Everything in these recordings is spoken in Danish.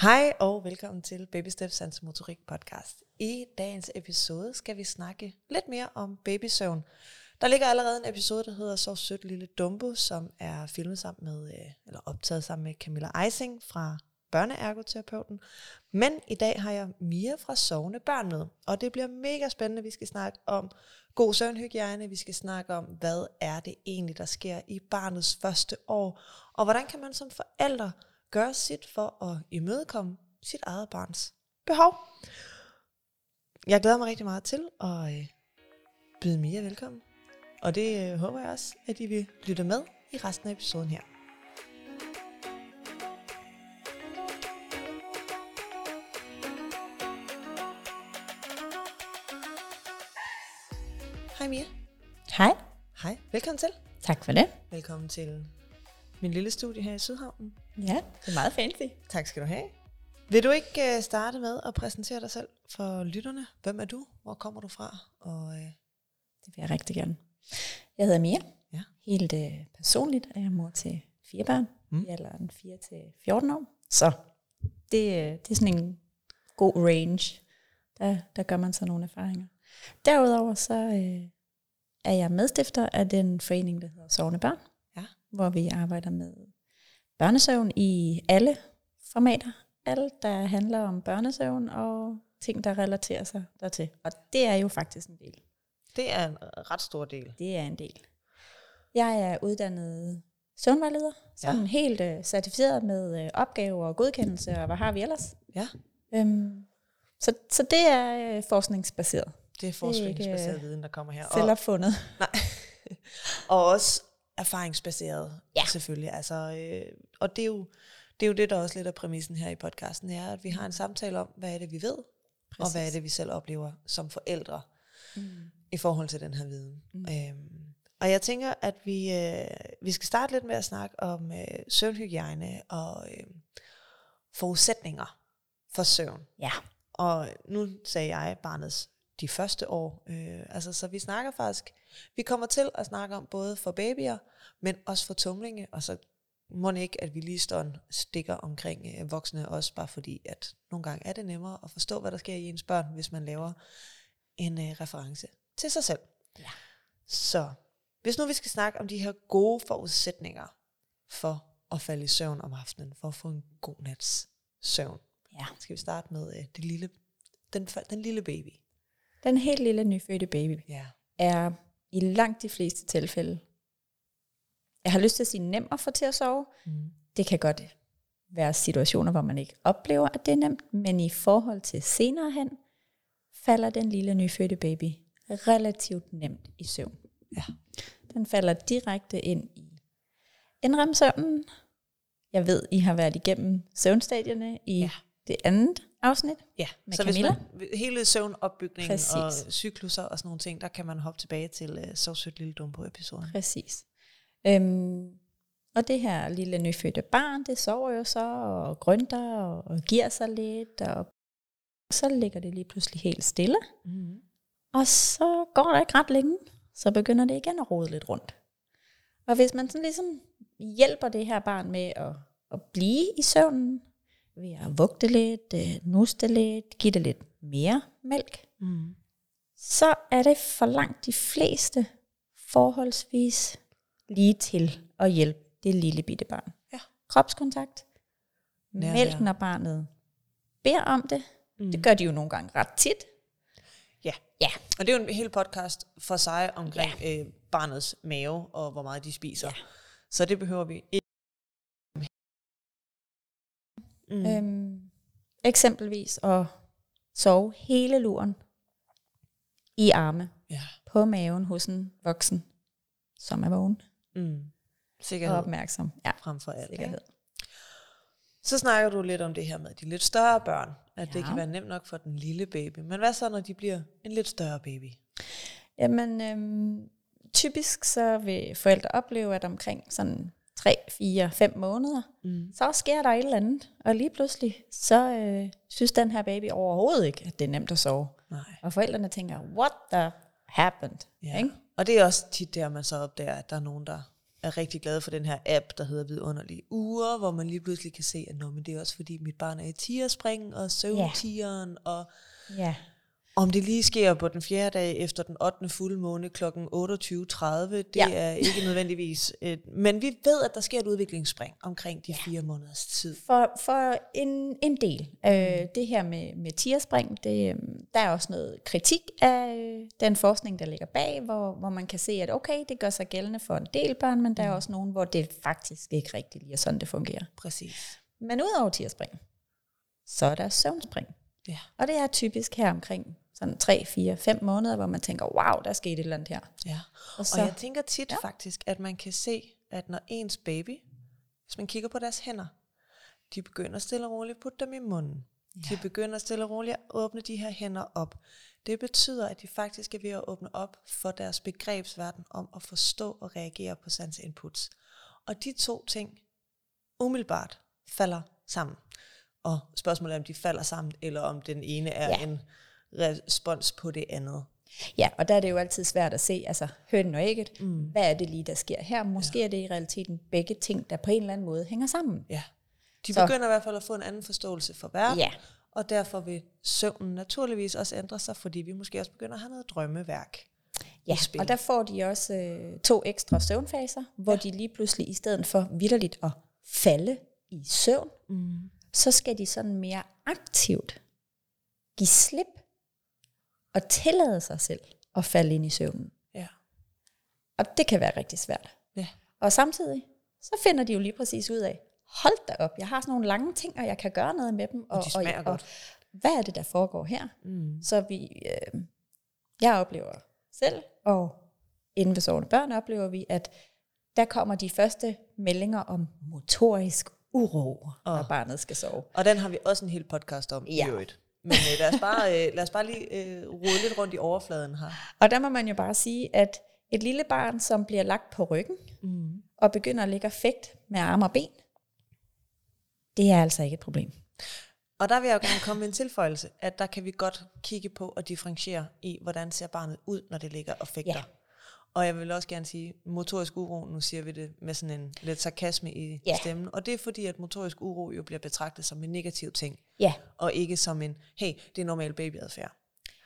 Hej og velkommen til Baby Steps Sans Motorik podcast. I dagens episode skal vi snakke lidt mere om babysøvn. Der ligger allerede en episode, der hedder Så sødt lille Dumbo, som er filmet sammen med, øh, eller optaget sammen med Camilla Eising fra børneergoterapeuten. Men i dag har jeg Mia fra Sovende Børn med, og det bliver mega spændende. Vi skal snakke om god søvnhygiejne, vi skal snakke om, hvad er det egentlig, der sker i barnets første år, og hvordan kan man som forældre gøre sit for at imødekomme sit eget barns behov. Jeg glæder mig rigtig meget til at øh, byde Mia velkommen. Og det øh, håber jeg også, at I vil lytte med i resten af episoden her. Hej Mia. Hej. Hej. Velkommen til. Tak for det. Velkommen til min lille studie her i Sydhavnen. Ja, det er meget fancy. Tak skal du have. Vil du ikke uh, starte med at præsentere dig selv for lytterne? Hvem er du? Hvor kommer du fra? Og, uh... Det vil jeg rigtig gerne. Jeg hedder Mia. Ja. Helt uh, personligt er jeg mor til fire børn mm. i alderen 4 til 14 år. Så det, det er sådan en god range. Der, der gør man så nogle erfaringer. Derudover så uh, er jeg medstifter af den forening, der hedder Sovende Børn. Hvor vi arbejder med børnesøvn i alle formater. Alt, der handler om børnesøvn og ting, der relaterer sig dertil. Og det er jo faktisk en del. Det er en ret stor del. Det er en del. Jeg er uddannet søvnvejleder, sådan ja. helt uh, certificeret med uh, opgaver og godkendelse, og hvad har vi ellers? Ja. Øhm, så, så det er uh, forskningsbaseret. Det er forskningsbaseret uh, viden, der kommer her. Selvopfundet. Og, nej. og også erfaringsbaseret, ja. selvfølgelig. Altså, øh, og det er, jo, det er jo det, der også lidt af præmissen her i podcasten, det er, at vi har en samtale om, hvad er det, vi ved, Præcis. og hvad er det, vi selv oplever som forældre mm. i forhold til den her viden. Mm. Øhm, og jeg tænker, at vi, øh, vi skal starte lidt med at snakke om øh, søvnhygiejne og øh, forudsætninger for søvn. Ja. Og nu sagde jeg barnets de første år. Øh, altså, så vi snakker faktisk, vi kommer til at snakke om både for babyer, men også for tumlinge, og så må det ikke, at vi lige står en stikker omkring øh, voksne også, bare fordi, at nogle gange er det nemmere at forstå, hvad der sker i ens børn, hvis man laver en øh, reference til sig selv. Ja. Så hvis nu vi skal snakke om de her gode forudsætninger for at falde i søvn om aftenen, for at få en god nats søvn, ja. skal vi starte med øh, det lille, den, den lille baby. Den helt lille nyfødte baby ja. er i langt de fleste tilfælde, jeg har lyst til at sige nem at få til at sove. Mm. Det kan godt være situationer, hvor man ikke oplever, at det er nemt, men i forhold til senere hen, falder den lille nyfødte baby relativt nemt i søvn. Ja. Den falder direkte ind i indremsøvnen. Jeg ved, I har været igennem søvnstadierne i ja. det andet afsnit ja. med så Camilla. Hvis man, hele søvnopbygningen Præcis. og cykluser og sådan nogle ting, der kan man hoppe tilbage til uh, Så sødt lille dum på episoden. Præcis. Øhm, og det her lille nyfødte barn, det sover jo så og grønter og, og giver sig lidt, og så ligger det lige pludselig helt stille. Mm. Og så går der ikke ret længe, så begynder det igen at rode lidt rundt. Og hvis man sådan ligesom hjælper det her barn med at, at blive i søvnen, ved at vugte lidt, nuste lidt, give det lidt mere mælk, mm. så er det for langt de fleste forholdsvis lige til at hjælpe det lille bitte barn. Ja. Kropskontakt. Nærvær. Mælk, når barnet beder om det. Mm. Det gør de jo nogle gange ret tit. Ja. ja. Og det er jo en hel podcast for sig omkring ja. øh, barnets mave og hvor meget de spiser. Ja. Så det behøver vi ikke. Mm. Øhm, eksempelvis at sove hele luren i arme ja. på maven hos en voksen, som er vågen. Mm. Sikkerhed. Og opmærksom. Ja, frem for alt. Sikkerhed. Så snakker du lidt om det her med de lidt større børn, at ja. det kan være nemt nok for den lille baby. Men hvad så, når de bliver en lidt større baby? Jamen, øhm, typisk så vil forældre opleve, at omkring sådan 3, 4, 5 måneder, mm. så sker der et eller andet. Og lige pludselig, så øh, synes den her baby overhovedet ikke, at det er nemt at sove. Nej. Og forældrene tænker, what the happened? Ja. Ikke? Og det er også tit der, man så opdager, at der er nogen, der er rigtig glade for den her app, der hedder Vidunderlige Uger, hvor man lige pludselig kan se, at Nå, men det er også fordi mit barn er i tierspring og søvntigeren, yeah. og Ja. Om det lige sker på den fjerde dag efter den 8. fuldmåne kl. 28.30, det Ja. ja. er ikke nødvendigvis. Et, men vi ved, at der sker et udviklingsspring omkring de fire måneders tid. For, for en, en del. Øh, det her med, med tierspring, det, øhm, der er også noget kritik af øh, den forskning, der ligger bag, hvor, hvor man kan se, at okay, det gør sig gældende for en del børn, men der er også nogen, hvor det faktisk ikke rigtig lige er sådan, det fungerer. Præcis. Men udover tierspring, så er der søvnspring. Ja. Og det er typisk her omkring sådan 3, 4, 5 måneder, hvor man tænker, wow, der skete et eller andet her. Ja. Og Så. Og jeg tænker tit ja. faktisk, at man kan se, at når ens baby, hvis man kigger på deres hænder, de begynder stille og roligt at putte dem i munden. Ja. De begynder stille og roligt at åbne de her hænder op. Det betyder, at de faktisk er ved at åbne op for deres begrebsverden om at forstå og reagere på sansinputs. Og de to ting umiddelbart falder sammen. Og spørgsmålet er, om de falder sammen, eller om den ene er ja. en respons på det andet. ja, og der er det jo altid svært at se, altså hønen og ægget, mm. hvad er det lige, der sker her? Måske ja. er det i realiteten begge ting, der på en eller anden måde hænger sammen. Ja. De Så- begynder i hvert fald at få en anden forståelse for verden, Ja. og derfor vil søvnen naturligvis også ændre sig, fordi vi måske også begynder at have noget drømmeværk. Ja, og der får de også øh, to ekstra søvnfaser, hvor ja. de lige pludselig, i stedet for vidderligt at falde i søvn, Mm. så skal de sådan mere aktivt give slip og tillade sig selv at falde ind i søvnen. Ja. Og det kan være rigtig svært. Ja. Og samtidig, så finder de jo lige præcis ud af, hold da op, jeg har sådan nogle lange ting, og jeg kan gøre noget med dem. Og de smager og, godt. Og, hvad er det, der foregår her? Mm. Så vi, øh, jeg oplever selv, og inden ved sovende børn oplever vi, at der kommer de første meldinger om motorisk uro, når Åh. barnet skal sove. Og den har vi også en hel podcast om Ja. i øvrigt. Men øh, lad, os bare, øh, lad os bare lige øh, rode lidt rundt i overfladen her. Og der må man jo bare sige, at et lille barn, som bliver lagt på ryggen, Mm. og begynder at ligge og fægt med arme og ben, det er altså ikke et problem. Og der vil jeg jo gerne komme med en tilføjelse, at der kan vi godt kigge på og differentiere i, hvordan ser barnet ud, når det ligger og fægter. Ja. Og jeg vil også gerne sige, motorisk uro, nu siger vi det med sådan en lidt sarkasme i Ja. stemmen, og det er fordi, at motorisk uro jo bliver betragtet som en negativ ting, Ja, og ikke som en, hey, det er normal babyadfærd.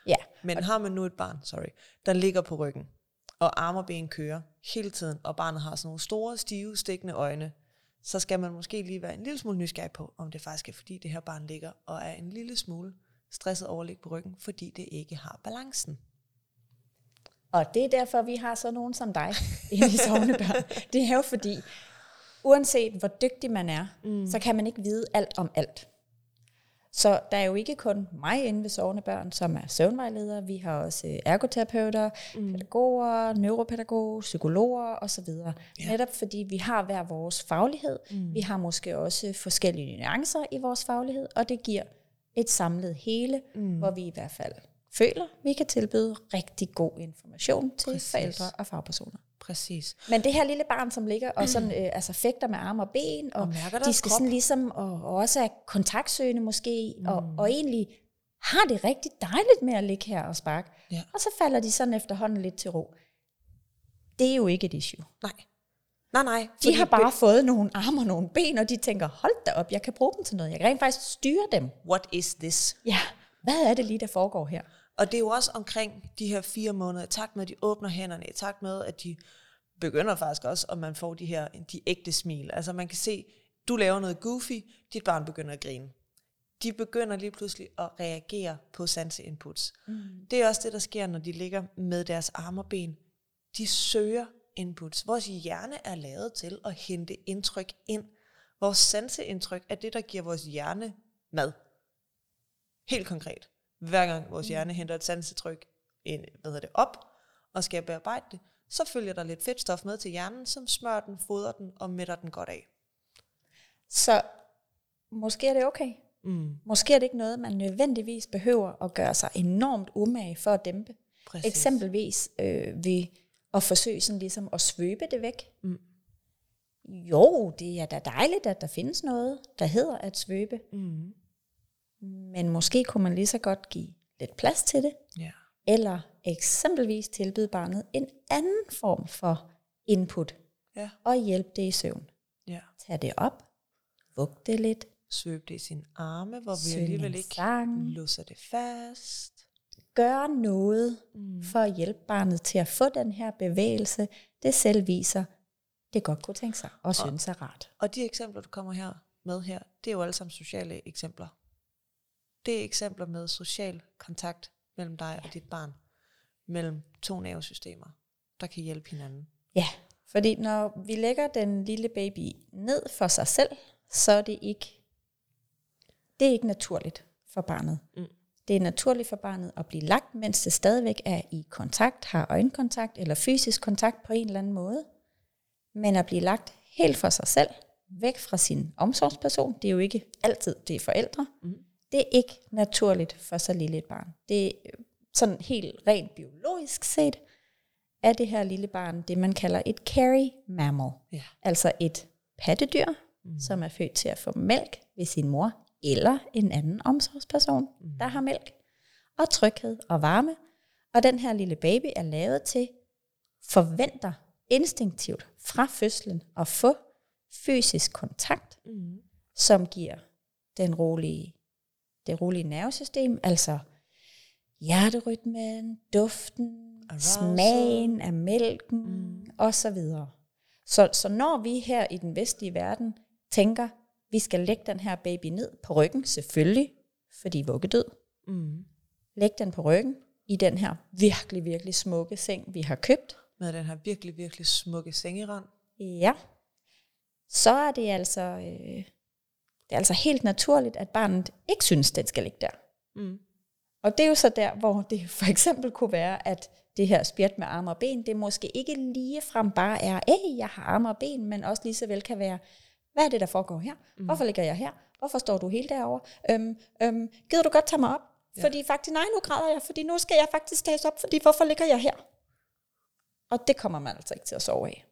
ja, Men har man nu et barn, sorry, der ligger på ryggen, og arme og ben kører hele tiden, og barnet har sådan nogle store, stive, stikkende øjne, så skal man måske lige være en lille smule nysgerrig på, om det faktisk er fordi det her barn ligger og er en lille smule stresset overlig på ryggen, fordi det ikke har balancen. Og det er derfor, vi har så nogen som dig inde i sovende børn. Det er jo fordi, uanset hvor dygtig man er, mm. så kan man ikke vide alt om alt. Så der er jo ikke kun mig inde ved sovende børn, som er søvnvejledere. Vi har også øh, ergoterapeuter, mm. pædagoger, neuropædagoger, psykologer osv. Ja. Netop fordi vi har hver vores faglighed. Mm. Vi har måske også forskellige nuancer i vores faglighed, og det giver et samlet hele, mm. hvor vi i hvert fald føler, vi kan tilbyde rigtig god information til Præcis. Forældre og fagpersoner. Præcis. Men det her lille barn, som ligger og sådan, øh, altså fægter med arme og ben, og, Og de skal krop. sådan ligesom, og, og også er kontaktsøgende måske, mm. og, og egentlig har det rigtig dejligt med at ligge her og sparke. Ja. Og så falder de sådan efterhånden lidt til ro. Det er jo ikke et issue. Nej. Nej, nej. De fordi har bare fået nogle arme og nogle ben, og de tænker, hold da op, jeg kan bruge dem til noget. Jeg kan rent faktisk styre dem. What is this? Ja, hvad er det lige, der foregår her? Og det er jo også omkring de her fire måneder, i takt med, at de åbner hænderne, i takt med, at de begynder faktisk også, og man får de her de ægte smil. Altså man kan se, du laver noget goofy, dit barn begynder at grine. De begynder lige pludselig at reagere på sanseinputs. Mm. Det er også det, der sker, når de ligger med deres arme og ben. De søger inputs. Vores hjerne er lavet til at hente indtryk ind. Vores sanseindtryk er det, der giver vores hjerne mad. Helt konkret. Hver gang vores hjerne henter et sansetryk ind, hvad hedder det, op og skal bearbejde det, så følger der lidt fedtstof med til hjernen, som smører den, fodrer den og mætter den godt af. Så måske er det okay. Mm, Måske er det ikke noget, man nødvendigvis behøver at gøre sig enormt umage for at dæmpe. præcis. Eksempelvis øh, ved at forsøge sådan ligesom at svøbe det væk. Mm. Jo, det er da dejligt, at der findes noget, der hedder at svøbe. Mm, Men måske kunne man lige så godt give lidt plads til det. ja. Eller eksempelvis tilbyde barnet en anden form for input. Ja. og hjælpe det i søvn. Ja. Tag det op, vug det lidt, Svøb det i sine arme, hvor vi alligevel ikke sang. låser det fast. gør noget Mm. for at hjælpe barnet til at få den her bevægelse, det selv viser, det godt kunne tænke sig og synes er rart. Og de eksempler, du kommer her med her, det er jo alle sammen sociale eksempler. Det er eksempler med social kontakt mellem dig og dit barn. Mellem to nervesystemer, der kan hjælpe hinanden. Ja, fordi når vi lægger den lille baby ned for sig selv, så er det ikke, det er ikke naturligt for barnet. Mm. Det er naturligt for barnet at blive lagt, mens det stadigvæk er i kontakt, har øjenkontakt eller fysisk kontakt på en eller anden måde. Men at blive lagt helt for sig selv, væk fra sin omsorgsperson, det er jo ikke altid, det er forældre. Mm. Det er ikke naturligt for så lille et barn. Det er øh, sådan helt rent biologisk set, er det her lille barn det, man kalder et carry mammal. Ja. Altså et pattedyr, Mm. som er født til at få mælk ved sin mor eller en anden omsorgsperson, mm. der har mælk, og tryghed og varme. Og den her lille baby er lavet til, forventer instinktivt fra fødslen at få fysisk kontakt, Mm. som giver den rolige, det rolige nervesystem, altså hjerterytmen, duften, Arousal. smagen af mælken Mm. og så videre. Så, så når vi her i den vestlige verden tænker, vi skal lægge den her baby ned på ryggen, selvfølgelig, fordi vuggedød, Mm. læg den på ryggen i den her virkelig, virkelig smukke seng, vi har købt, Med den her virkelig, virkelig smukke sengerand. Ja. Så er det altså, øh, det er altså helt naturligt, at barnet ikke synes, den skal ligge der. Mm. Og det er jo så der, hvor det for eksempel kunne være, at det her spjæt med arme og ben, det måske ikke lige frem bare er, at jeg har arme og ben, men også lige så vel kan være, hvad er det, der foregår her? Mm. Hvorfor ligger jeg her? Hvorfor står du helt derovre? Øhm, øhm, gider du godt tage mig op? Ja. Fordi faktisk, nej, nu græder jeg, fordi nu skal jeg faktisk tages op, fordi hvorfor ligger jeg her? Og det kommer man altså ikke til at sove af.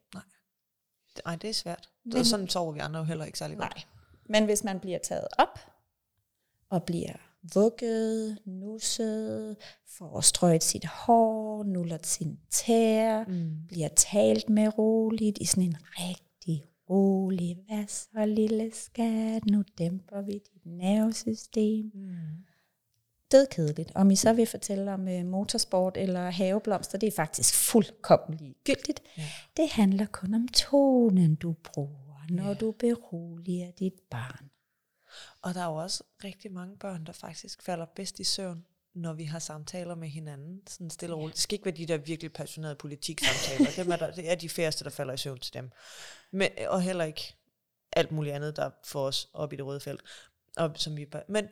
Nej, det er svært. Men, Men- sådan sover vi andre jo heller ikke særlig godt. Nej. Men hvis man bliver taget op, og bliver vugget, nusset, får strøget sit hår, nuller sin tær, Mm. bliver talt med roligt i sådan en rigtig rolig, hvad så lille skat, nu dæmper vi dit nervesystem. Mm. Dødkedeligt. Om I så vil fortælle om øh, motorsport eller haveblomster, det er faktisk fuldkommen ligegyldigt. Ja. Det handler kun om tonen, du bruger, når Ja. du beroliger dit barn. Og der er jo også rigtig mange børn, der faktisk falder bedst i søvn, når vi har samtaler med hinanden, sådan stille og roligt. Det skal ikke være de der virkelig passionerede politiksamtaler. Dem er der, det er de færreste, der falder i søvn til dem. Men, og heller ikke alt muligt andet, der får os op i det røde felt. Og, som vi, men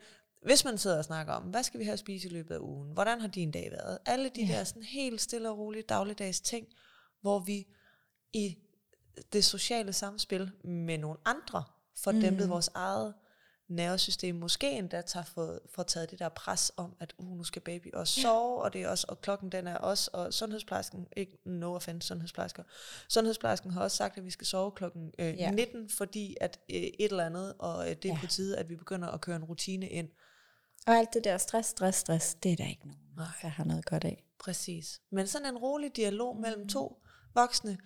hvis man sidder og snakker om, hvad skal vi have at spise i løbet af ugen? Hvordan har din dag været? Alle de Ja. der sådan helt stille og rolige dagligdags ting, hvor vi i det sociale samspil med nogle andre får Mm. dæmpet vores eget nervesystem måske endda tager for, for taget det der pres om, at uh, nu skal baby også sove, og det er også, og klokken den er også, og sundhedsplejersken, ikke no offense sundhedsplejersker, sundhedsplejersken har også sagt, at vi skal sove klokken øh, Ja. 19, fordi at øh, et eller andet, og øh, det er Ja. på tide, at vi begynder at køre en rutine ind. Og alt det der stress, stress, stress, det er der ikke nogen, Nej. der har noget godt af. Præcis. Men sådan en rolig dialog mm. mellem to voksne,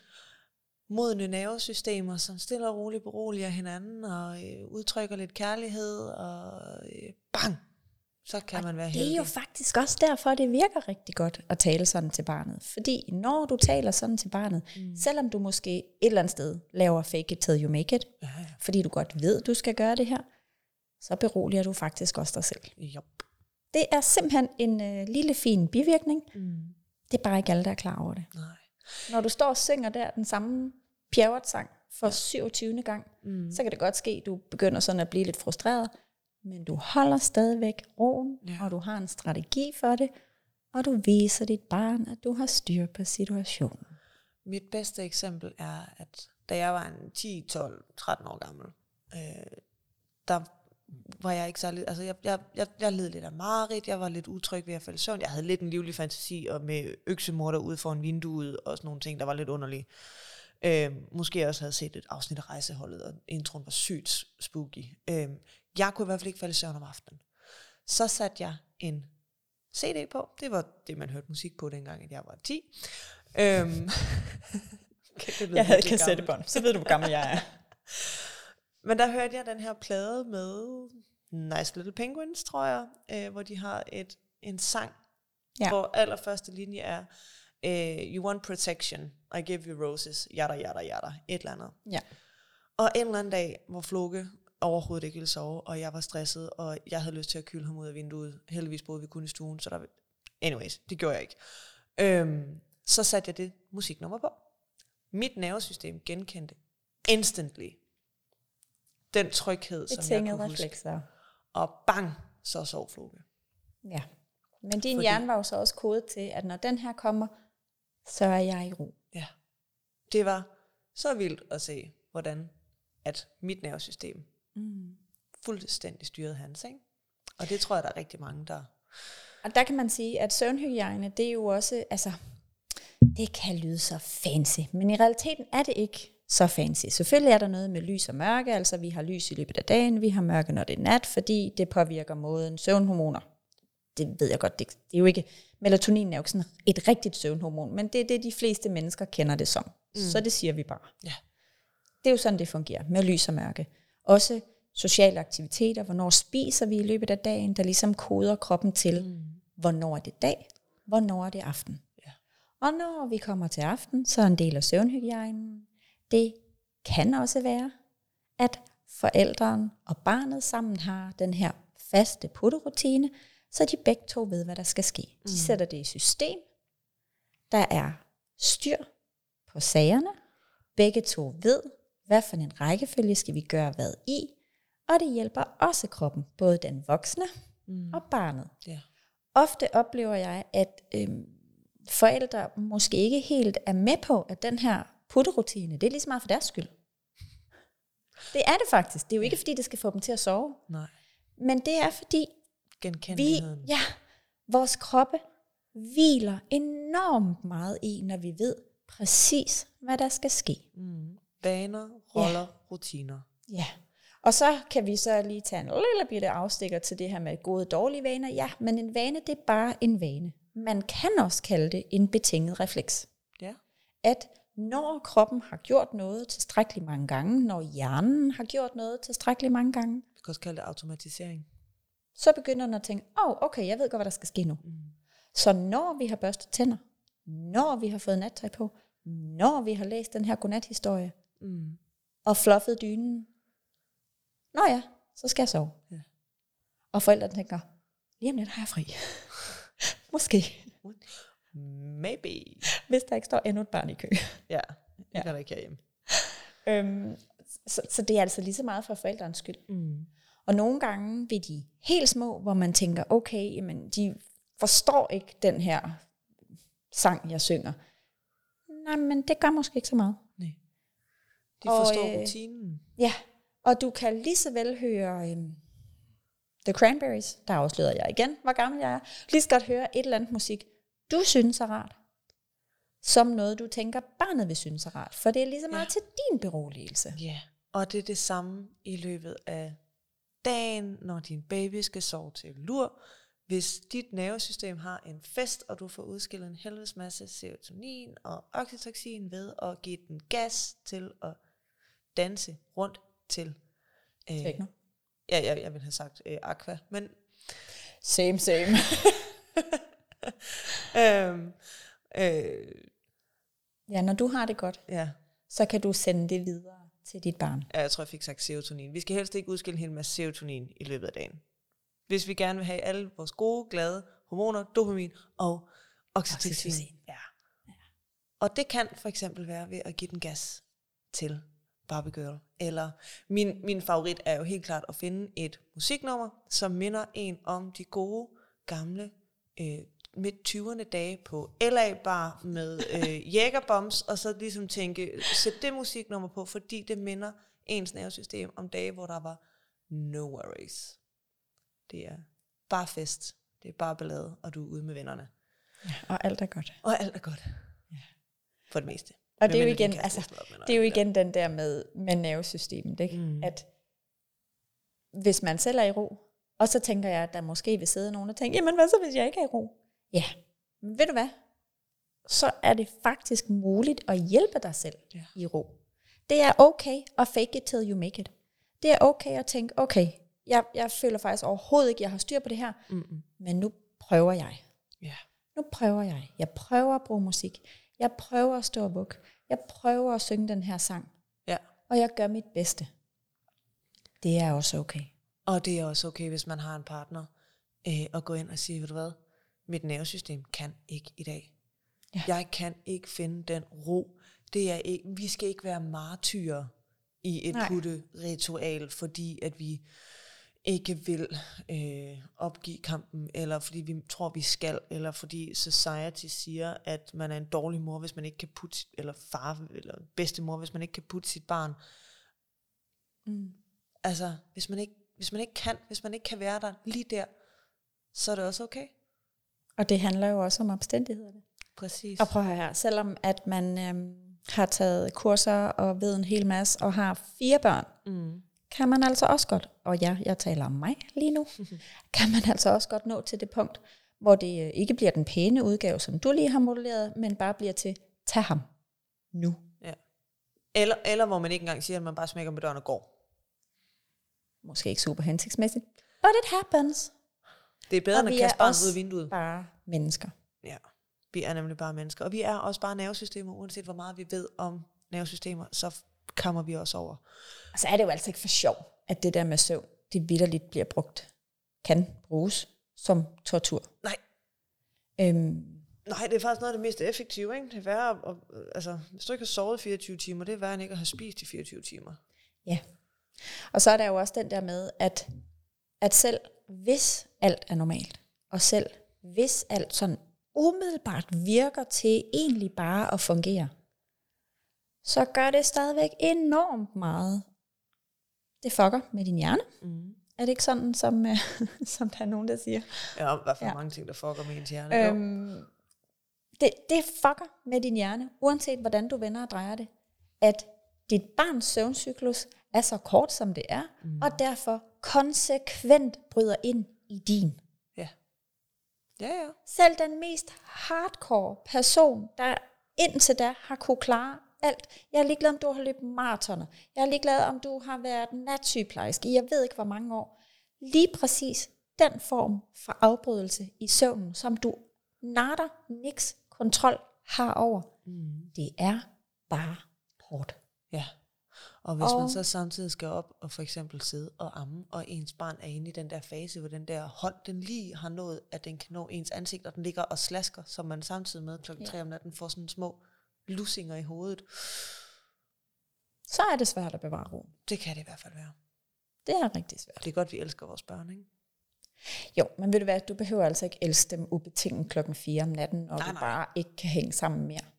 modne nervesystemer, som stille og roligt beroliger hinanden, og øh, udtrykker lidt kærlighed, og øh, bang, så kan man være Det heldig. er jo faktisk også derfor, det virker rigtig godt at tale sådan til barnet. Fordi når du taler sådan til barnet, mm. selvom du måske et eller andet sted laver fake it till you make it, Ja, ja. fordi du godt ved, du skal gøre det her, så beroliger du faktisk også dig selv. Jop. Det er simpelthen en øh, lille fin bivirkning. Mm. Det er bare ikke alle, der er klar over det. Nej. Når du står og synger der den samme Pjerrot-sang for 27. gang, Mm. så kan det godt ske, at du begynder sådan at blive lidt frustreret, men du holder stadigvæk roen, Ja. ja. og du har en strategi for det, og du viser dit barn, at du har styr på situationen. Mit bedste eksempel er, at da jeg var en 10, 12, 13 år gammel, øh, der var jeg ikke særlig, altså jeg, jeg, jeg, jeg led lidt af mareridt, jeg var lidt utryg ved at falde søvn, jeg havde lidt en livlig fantasi, og med øksemorter ude foran vinduet, og sådan nogle ting, der var lidt underlige. Øh, måske også havde set et afsnit af rejseholdet, og introen var sygt spooky. Øh, jeg kunne i hvert fald ikke falde i søvn om aftenen. Så satte jeg en CD på, det var det, man hørte musik på dengang, at jeg var 10. Øhm, det lyder Jeg havde kassettebånd, så ved du, hvor gammel jeg er. Men der hørte jeg den her plade med Nice Little Penguins, tror jeg, øh, hvor de har et en sang, Ja. hvor allerførste linje er, øh, You want protection, I give you roses, yada yada yada, et eller andet. Ja. Og en eller anden dag, hvor Floke overhovedet ikke ville sove, og jeg var stresset, og jeg havde lyst til at kylde ham ud af vinduet. Heldigvis boede vi kun i stuen, så der... Anyways, det gjorde jeg ikke. Øhm, så satte jeg det musiknummer på. Mit nervesystem genkendte instantly den tryghed, som jeg kunne huske. reflekser. Og bang, så sov Floke. Ja. Men din Fordi... hjerne var jo så også kodet til, at når den her kommer, så er jeg i ro. Ja. Det var så vildt at se, hvordan at mit nervesystem Mm. fuldstændig styrede hans. Ikke? Og det tror jeg, der er rigtig mange, der... Og der kan man sige, at søvnhygiejne, det er jo også, altså, det kan lyde så fancy, men i realiteten er det ikke så fancy. Selvfølgelig er der noget med lys og mørke, altså vi har lys i løbet af dagen, vi har mørke, når det er nat, fordi det påvirker måden søvnhormoner. Det ved jeg godt, det, det er jo ikke, melatonin er jo ikke sådan et rigtigt søvnhormon, men det er det, de fleste mennesker kender det som. Mm. Så det siger vi bare. Ja. Det er jo sådan, det fungerer, med lys og mørke. Også sociale aktiviteter, hvornår spiser vi i løbet af dagen, der ligesom koder kroppen til, mm. hvornår er det dag, hvornår er det aften. Ja. Og når vi kommer til aften, så er en del af søvnhygiejnen, det kan også være, at forældren og barnet sammen har den her faste putterutine, så de begge to ved, hvad der skal ske. De Mm. sætter det i system. Der er styr på sagerne. Begge to ved, hvad for en rækkefølge skal vi gøre hvad i. Og det hjælper også kroppen, både den voksne Mm. og barnet. Ja. Ofte oplever jeg, at øhm, forældre måske ikke helt er med på, at den her putterutine, det er lige så meget for deres skyld. Det er det faktisk. Det er jo ikke, fordi det skal få dem til at sove. Nej. Men det er, fordi vi, ja, vores kroppe hviler enormt meget i, når vi ved præcis, hvad der skal ske. Mm. Vaner, roller, ja. rutiner. Ja. Og så kan vi så lige tage en lille bitte afstikker til det her med gode og dårlige vaner. Ja, men en vane, det er bare en vane. Man kan også kalde det en betinget refleks. Ja. At når kroppen har gjort noget tilstrækkeligt mange gange, når hjernen har gjort noget tilstrækkeligt mange gange, Vi kan også kalde det automatisering. så begynder den at tænke, åh, oh, okay, jeg ved godt, hvad der skal ske nu. Mm. Så når vi har børstet tænder, når vi har fået nattøj på, når vi har læst den her godnathistorie, Mm. og fluffet dynen, nå ja, så skal jeg sove. Ja. Og forældrene tænker, lige om lidt har jeg fri. Måske, Maybe. hvis der ikke står endnu et barn i kø. Ja, det Ja. kan der ikke herhjemme. Øhm, så, så det er altså lige så meget for forældrenes skyld. Mm. Og nogle gange ved de helt små, hvor man tænker, okay, jamen, de forstår ikke den her sang, jeg synger. Nej, men det gør måske ikke så meget. Nej. De Og, forstår øh, rutinen. Ja, og du kan lige så vel høre øhm, The Cranberries, der afslører jeg igen, hvor gammel jeg er. Lige så godt høre et eller andet musik, du synes er rart, som noget, du tænker, barnet vil synes er rart. For det er lige så meget Ja. til din beroligelse. Ja, og det er det samme i løbet af dagen, når din baby skal sove til lur. Hvis dit nervesystem har en fest, og du får udskillet en helvedes masse serotonin og oxytocin ved at give den gas til at danse rundt til... Øh, Techno. ja, jeg, jeg vil have sagt øh, aqua, men Same, same. øhm, øh, ja, når du har det godt, ja, så kan du sende det videre til dit barn. Ja, jeg tror, jeg fik sagt serotonin. Vi skal helst ikke udskille en hel masse serotonin i løbet af dagen. Hvis vi gerne vil have alle vores gode, glade hormoner, dopamin og oxytocin. Oxytocin. Ja. Og det kan for eksempel være ved at give den gas til Barbie Girl. Eller min, min favorit er jo helt klart at finde et musiknummer, som minder en om de gode, gamle, øh, midt 20'erne dage på LA Bar med øh, jægerbombs, og så ligesom tænke, sæt det musiknummer på, fordi det minder ens nervesystem om dage, hvor der var no worries. Det er bare fest, det er bare ballade, og du er ude med vennerne. Ja, og alt er godt. Og alt er godt. Ja. For det meste. Og det er jo igen, altså, det er jo igen den der med, med nervesystemet, ikke? Mm. at hvis man selv er i ro, og så tænker jeg, at der måske vil sidde nogen og tænke, jamen hvad så, hvis jeg ikke er i ro? Ja, men ved du hvad? så er det faktisk muligt at hjælpe dig selv Ja. i ro. Det er okay at fake it till you make it. Det er okay at tænke, okay, jeg, jeg føler faktisk overhovedet ikke, jeg har styr på det her, Mm-mm. men nu prøver jeg. Ja. Nu prøver jeg. Jeg prøver at bruge musik. Jeg prøver at stå og bukke. Jeg prøver at synge den her sang. Ja. Og jeg gør mit bedste. Det er også okay. Og det er også okay, hvis man har en partner, øh, at gå ind og sige, ved du hvad, mit nervesystem kan ikke i dag. Ja. Jeg kan ikke finde den ro. Det er ikke, vi skal ikke være martyrer i et Nej. putte-ritual, fordi at vi ikke vil øh, opgive kampen, eller fordi vi tror, vi skal, eller fordi society siger, at man er en dårlig mor, hvis man ikke kan putte, sit- eller far, eller bedstemor, hvis man ikke kan putte sit barn. Mm. Altså, hvis man, ikke, hvis man ikke kan, hvis man ikke kan være der lige der, så er det også okay. Og det handler jo også om omstændighederne. Præcis. Og prøv at høre her, selvom at man øhm, har taget kurser og ved en hel masse og har fire børn, Mm. kan man altså også godt, og ja, jeg taler om mig lige nu, kan man altså også godt nå til det punkt, hvor det øh, ikke bliver den pæne udgave, som du lige har modelleret, men bare bliver til, tag ham nu. Eller, eller hvor man ikke engang siger, at man bare smækker med døren og går. Måske ikke super hensigtsmæssigt, but it happens. Det er bedre, Og end at kaste barnet også ud af vinduet. Bare mennesker. Ja. Vi er nemlig bare mennesker. Og vi er også bare nervesystemer, uanset hvor meget vi ved om nervesystemer, så kommer vi også over. Og så er det jo altså ikke for sjov, at det der med søvn, det vidderligt bliver brugt, kan bruges som tortur. Nej, Øhm, nej, det er faktisk noget af det mest effektive. Ikke? Det er værre, at, at- altså, hvis du ikke har sovet 24 timer, det er værre end ikke at have spist i 24 timer. Ja. Og så er der jo også den der med, at, at selv hvis alt er normalt, og selv hvis alt sådan umiddelbart virker til egentlig bare at fungere, så gør det stadigvæk enormt meget. Det fucker med din hjerne. Mm. Er det ikke sådan, som, øh, som der er nogen, der siger? Ja, hvert fald Ja. mange ting, der fucker med ens hjerne. Øhm. Øhm, det, det fucker med din hjerne, uanset hvordan du vender og drejer det, at dit barns søvncyklus er så kort, som det er, mm. og derfor konsekvent bryder ind i din. Ja. Ja, ja. Selv den mest hardcore person, der indtil da har kunne klare alt. Jeg er ligeglad, om du har løbet maratoner. Jeg er ligeglad, om du har været natsygeplejerske i jeg ved ikke hvor mange år. Lige præcis den form for afbrydelse i søvnen, som du natter, niks, kontrol har over, Mm. det er bare hårdt. Ja. Og hvis og... man så samtidig skal op og for eksempel sidde og amme, og ens barn er inde i den der fase, hvor den der hånd, den lige har nået, at den kan nå ens ansigt, og den ligger og slasker, så man samtidig med klokken Ja. 3 om natten får sådan små lussinger i hovedet. Så er det svært at bevare ro. Det kan det i hvert fald være. Det er rigtig svært. Det er godt, vi elsker vores børn, ikke? Jo, men ved du hvad, du behøver altså ikke elske dem ubetinget klokken 4 om natten, og Nej, du nej. bare ikke kan hænge sammen mere.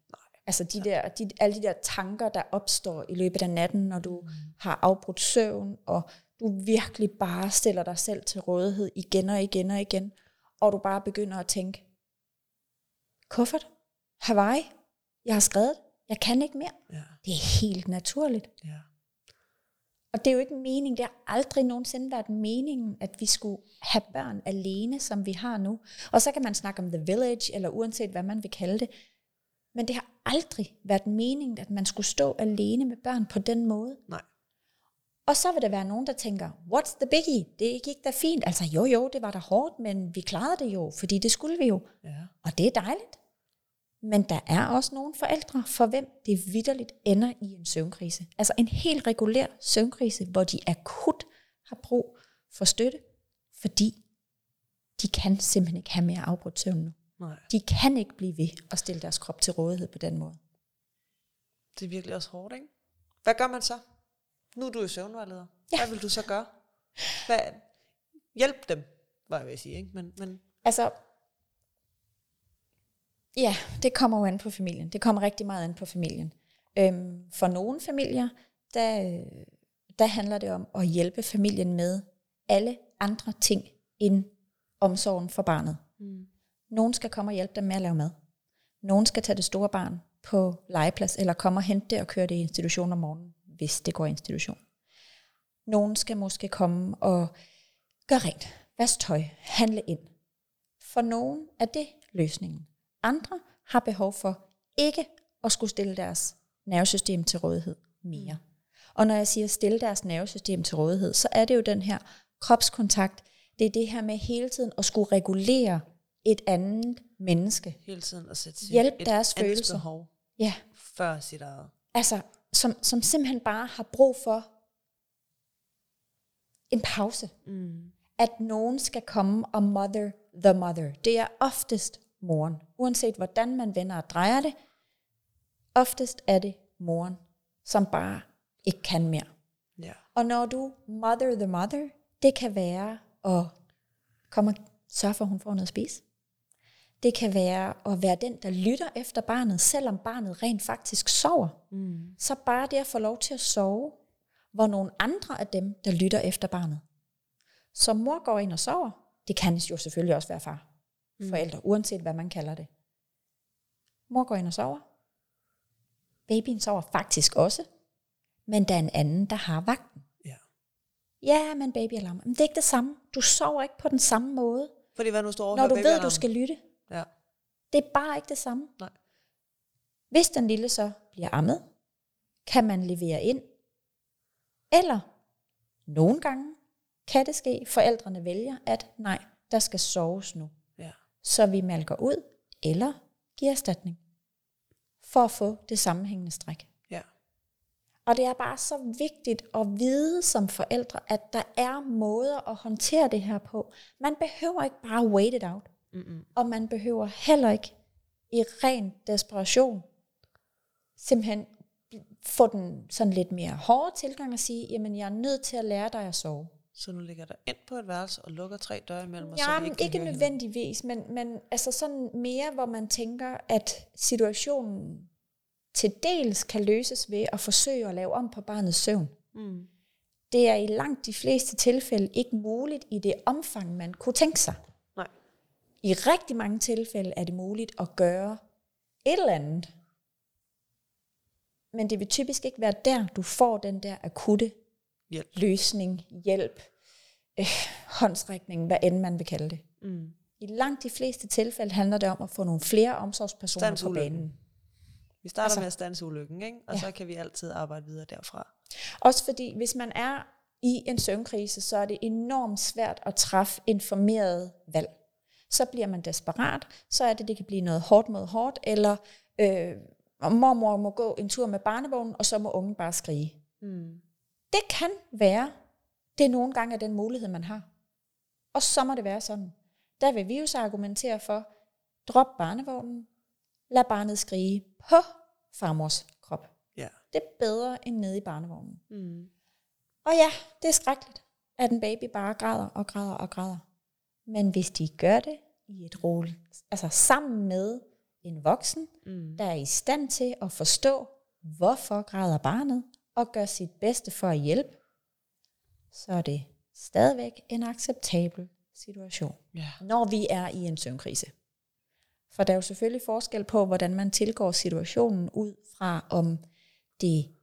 Altså de der, de, alle de der tanker, der opstår i løbet af natten, når du mm. har afbrudt søvn, og du virkelig bare stiller dig selv til rådighed igen og igen og igen, og du bare begynder at tænke, kuffert, Hawaii, jeg har skrevet, jeg kan ikke mere. Ja, Det er helt naturligt. ja. Og det er jo ikke meningen, det har aldrig nogensinde været meningen, at vi skulle have børn alene, som vi har nu. Og så kan man snakke om the village, eller uanset hvad man vil kalde det. Men det har aldrig været meningen, at man skulle stå alene med børn på den måde. Nej. Og så vil der være nogen, der tænker, what's the biggie? Det gik da fint. Altså jo, jo, det var da hårdt, men vi klarede det jo, fordi det skulle vi jo. Ja. Og det er dejligt. Men der er også nogle forældre, for hvem det vidderligt ender i en søvnkrise. Altså en helt regulær søvnkrise, hvor de akut har brug for støtte, fordi de kan simpelthen ikke have mere afbrudt søvn nu. Nej. De kan ikke blive ved at stille deres krop til rådighed på den måde. Det er virkelig også hårdt, ikke? Hvad gør man så? Nu er du jo søvnvejleder. Ja. Hvad vil du så gøre? Hvad? Hjælp dem, var jeg ved at sige, ikke? Men, men Altså, ja, det kommer jo an på familien. Det kommer rigtig meget an på familien. Øhm, for nogle familier, der, der handler det om at hjælpe familien med alle andre ting end omsorgen for barnet. mm. Nogen skal komme og hjælpe dem med at lave mad. Nogen skal tage det store barn på legeplads, eller komme og hente det og køre det i institution om morgenen, hvis det går i institution. Nogen skal måske komme og gøre rent, vaske tøj, handle ind. For nogen er det løsningen. Andre har behov for ikke at skulle stille deres nervesystem til rådighed mere. Og når jeg siger stille deres nervesystem til rådighed, så er det jo den her kropskontakt. Det er det her med hele tiden at skulle regulere et andet menneske. Hele tiden at sætte Hjælp et deres andets følelser. behov Ja, før sit eget. altså som, som simpelthen bare har brug for en pause. Mm. At nogen skal komme og mother the mother. Det er oftest moren. Uanset hvordan man vender og drejer det, oftest er det moren, som bare ikke kan mere. Ja. Og når du mother the mother, det kan være at komme og sørge for, at hun får noget at spise. Det kan være at være den, der lytter efter barnet, selvom barnet rent faktisk sover. Mm. Så bare det at få lov til at sove, hvor nogle andre af dem, der lytter efter barnet. Så mor går ind og sover. Det kan jo selvfølgelig også være far. Forældre, uanset hvad man kalder det. Mor går ind og sover. Babyen sover faktisk også. Men der er en anden, der har vagten. ja. Ja, men babyalarm. Men det er ikke det samme. Du sover ikke på den samme måde, Fordi hvad nu står når du ved, du skal lytte. Det er bare ikke det samme. Nej. Hvis den lille så bliver ammet, kan man levere ind. Eller nogle gange kan det ske, forældrene vælger, at nej, der skal soves nu. Ja. Så vi malker ud, eller giver erstatning. For at få det sammenhængende stræk. Ja. Og det er bare så vigtigt at vide som forældre, at der er måder at håndtere det her på. Man behøver ikke bare wait it out. Mm-mm. Og man behøver heller ikke i ren desperation simpelthen få den sådan lidt mere hårde tilgang og sige, jamen jeg er nødt til at lære dig at sove. Så nu ligger der ind på et værelse og lukker tre døre imellem, og så Ja, vi men ikke, ikke nødvendigvis, men, men altså sådan mere, hvor man tænker, at situationen til dels kan løses ved at forsøge at lave om på barnets søvn. Mm. Det er i langt de fleste tilfælde ikke muligt i det omfang, man kunne tænke sig. I rigtig mange tilfælde er det muligt at gøre et eller andet. Men det vil typisk ikke være der, du får den der akutte Hjælp. løsning, hjælp, øh, håndsrækning, hvad end man vil kalde det. Mm. I langt de fleste tilfælde handler det om at få nogle flere omsorgspersoner på ulykken. banen. Vi starter Altså- med at stanse ulykken, ikke? og Ja. så kan vi altid arbejde videre derfra. Også fordi, hvis man er i en søvnkrise, så er det enormt svært at træffe informeret valg. Så bliver man desperat, så er det, det kan blive noget hårdt mod hårdt, eller øh, mormor må gå en tur med barnevognen, og så må ungen bare skrige. Mm. Det kan være, det er nogle gange er den mulighed, man har. Og så må det være sådan. Der vil vi jo så argumentere for, drop barnevognen, lad barnet skrige på farmors krop. Ja. Det er bedre end nede i barnevognen. Mm. Og ja, det er skrækkeligt, at en baby bare græder og græder og græder. Men hvis de gør det i et roligt, altså sammen med en voksen, Mm. der er i stand til at forstå, hvorfor græder barnet, og gør sit bedste for at hjælpe, så er det stadigvæk en acceptabel situation, Ja. når vi er i en søvnkrise. For der er jo selvfølgelig forskel på, hvordan man tilgår situationen ud fra, om det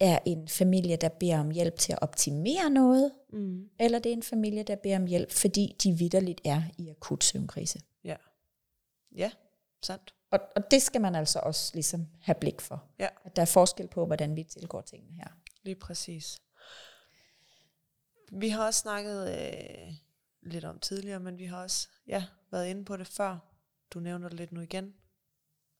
er en familie, der beder om hjælp til at optimere noget, Mm. eller det er en familie, der beder om hjælp, fordi de vidderligt er i akut søvnkrise. Ja. Ja, sandt. Og, og det skal man altså også ligesom have blik for. Ja. At der er forskel på, hvordan vi tilgår tingene her. Lige præcis. Vi har også snakket øh, lidt om tidligere, men vi har også ja, været inde på det før. Du nævner det lidt nu igen.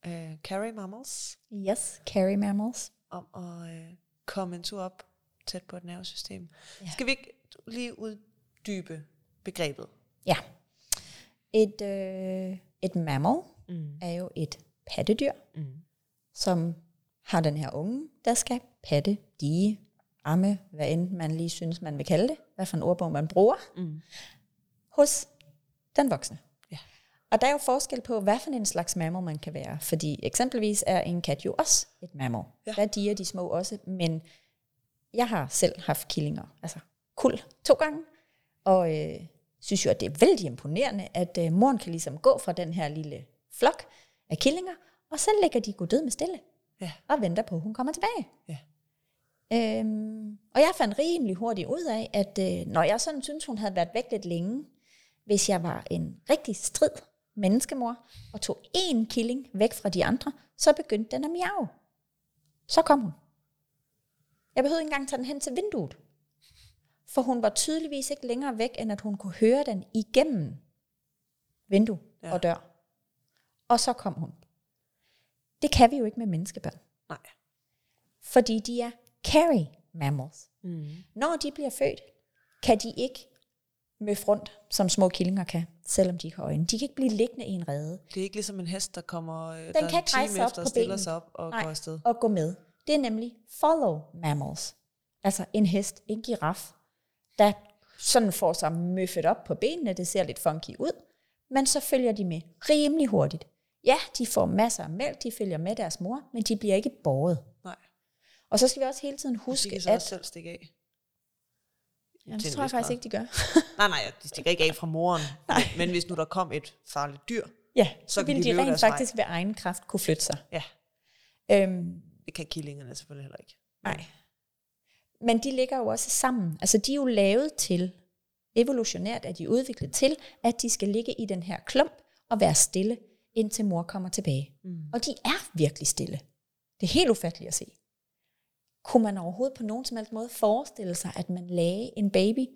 Øh, carry mammals, Yes, carry mammals. om at øh, komme en tur op tæt på et nervesystem. Ja. Skal vi ikke lige uddybe begrebet? Ja. Et, øh, et mammal Mm. er jo et pattedyr, Mm. som har den her unge, der skal patte, dige, amme, hvad end man lige synes, man vil kalde det, hvad for en ordbog man bruger, Mm. hos den voksne. Og der er jo forskel på, hvad for en slags mammal man kan være. Fordi eksempelvis er en kat jo også et mammal. Ja. Der diger de små også, men jeg har selv haft killinger, altså kul to gange, og øh, synes jo, at det er vældig imponerende, at øh, moren kan ligesom gå fra den her lille flok af killinger, og så lægger de død med stille, Ja. og venter på, at hun kommer tilbage. Ja. Øhm, og jeg fandt rimelig hurtigt ud af, at øh, når jeg sådan synes, hun havde været væk lidt længe, hvis jeg var en rigtig strid menneskemor, og tog én killing væk fra de andre, så begyndte den at miave. Så kom hun. Jeg behøvede ikke engang tage den hen til vinduet. For hun var tydeligvis ikke længere væk, end at hun kunne høre den igennem vindue ja. og dør. Og så kom hun. Det kan vi jo ikke med menneskebørn. Nej. Fordi de er carry mammals. Mm. Når de bliver født, kan de ikke møffe rundt, som små killinger kan, selvom de ikke har øjne. De kan ikke blive liggende i en rede. Det er ikke ligesom en hest, der kommer øh, Den der kan ikke rejse time op efter på og stiller sig op og Nej. går afsted. Og gå med. Det er nemlig follow mammals. Altså en hest, en giraf, der sådan får sig møffet op på benene. Det ser lidt funky ud. Men så følger de med rimelig hurtigt. Ja, de får masser af mælk, de følger med deres mor, men de bliver ikke båret. Nej. Og så skal vi også hele tiden De huske, kan så at... selv stikke af. Jamen, til det tror jeg faktisk ikke, de gør. Nej, nej, de stikker ikke af fra moren. Nej. Men hvis nu der kom et farligt dyr, Ja, Så så ville de de, rent vej. faktisk ved egen kraft kunne flytte sig. ja, Øhm, det kan killingerne selvfølgelig heller ikke. nej. Men de ligger jo også sammen. Altså de er jo lavet til, evolutionært er de udviklet til, at de skal ligge i den her klump og være stille, indtil mor kommer tilbage. Mm. Og de er virkelig stille. Det er helt ufatteligt at se. Kunne man overhovedet på nogen som helst måde forestille sig, at man lagde en baby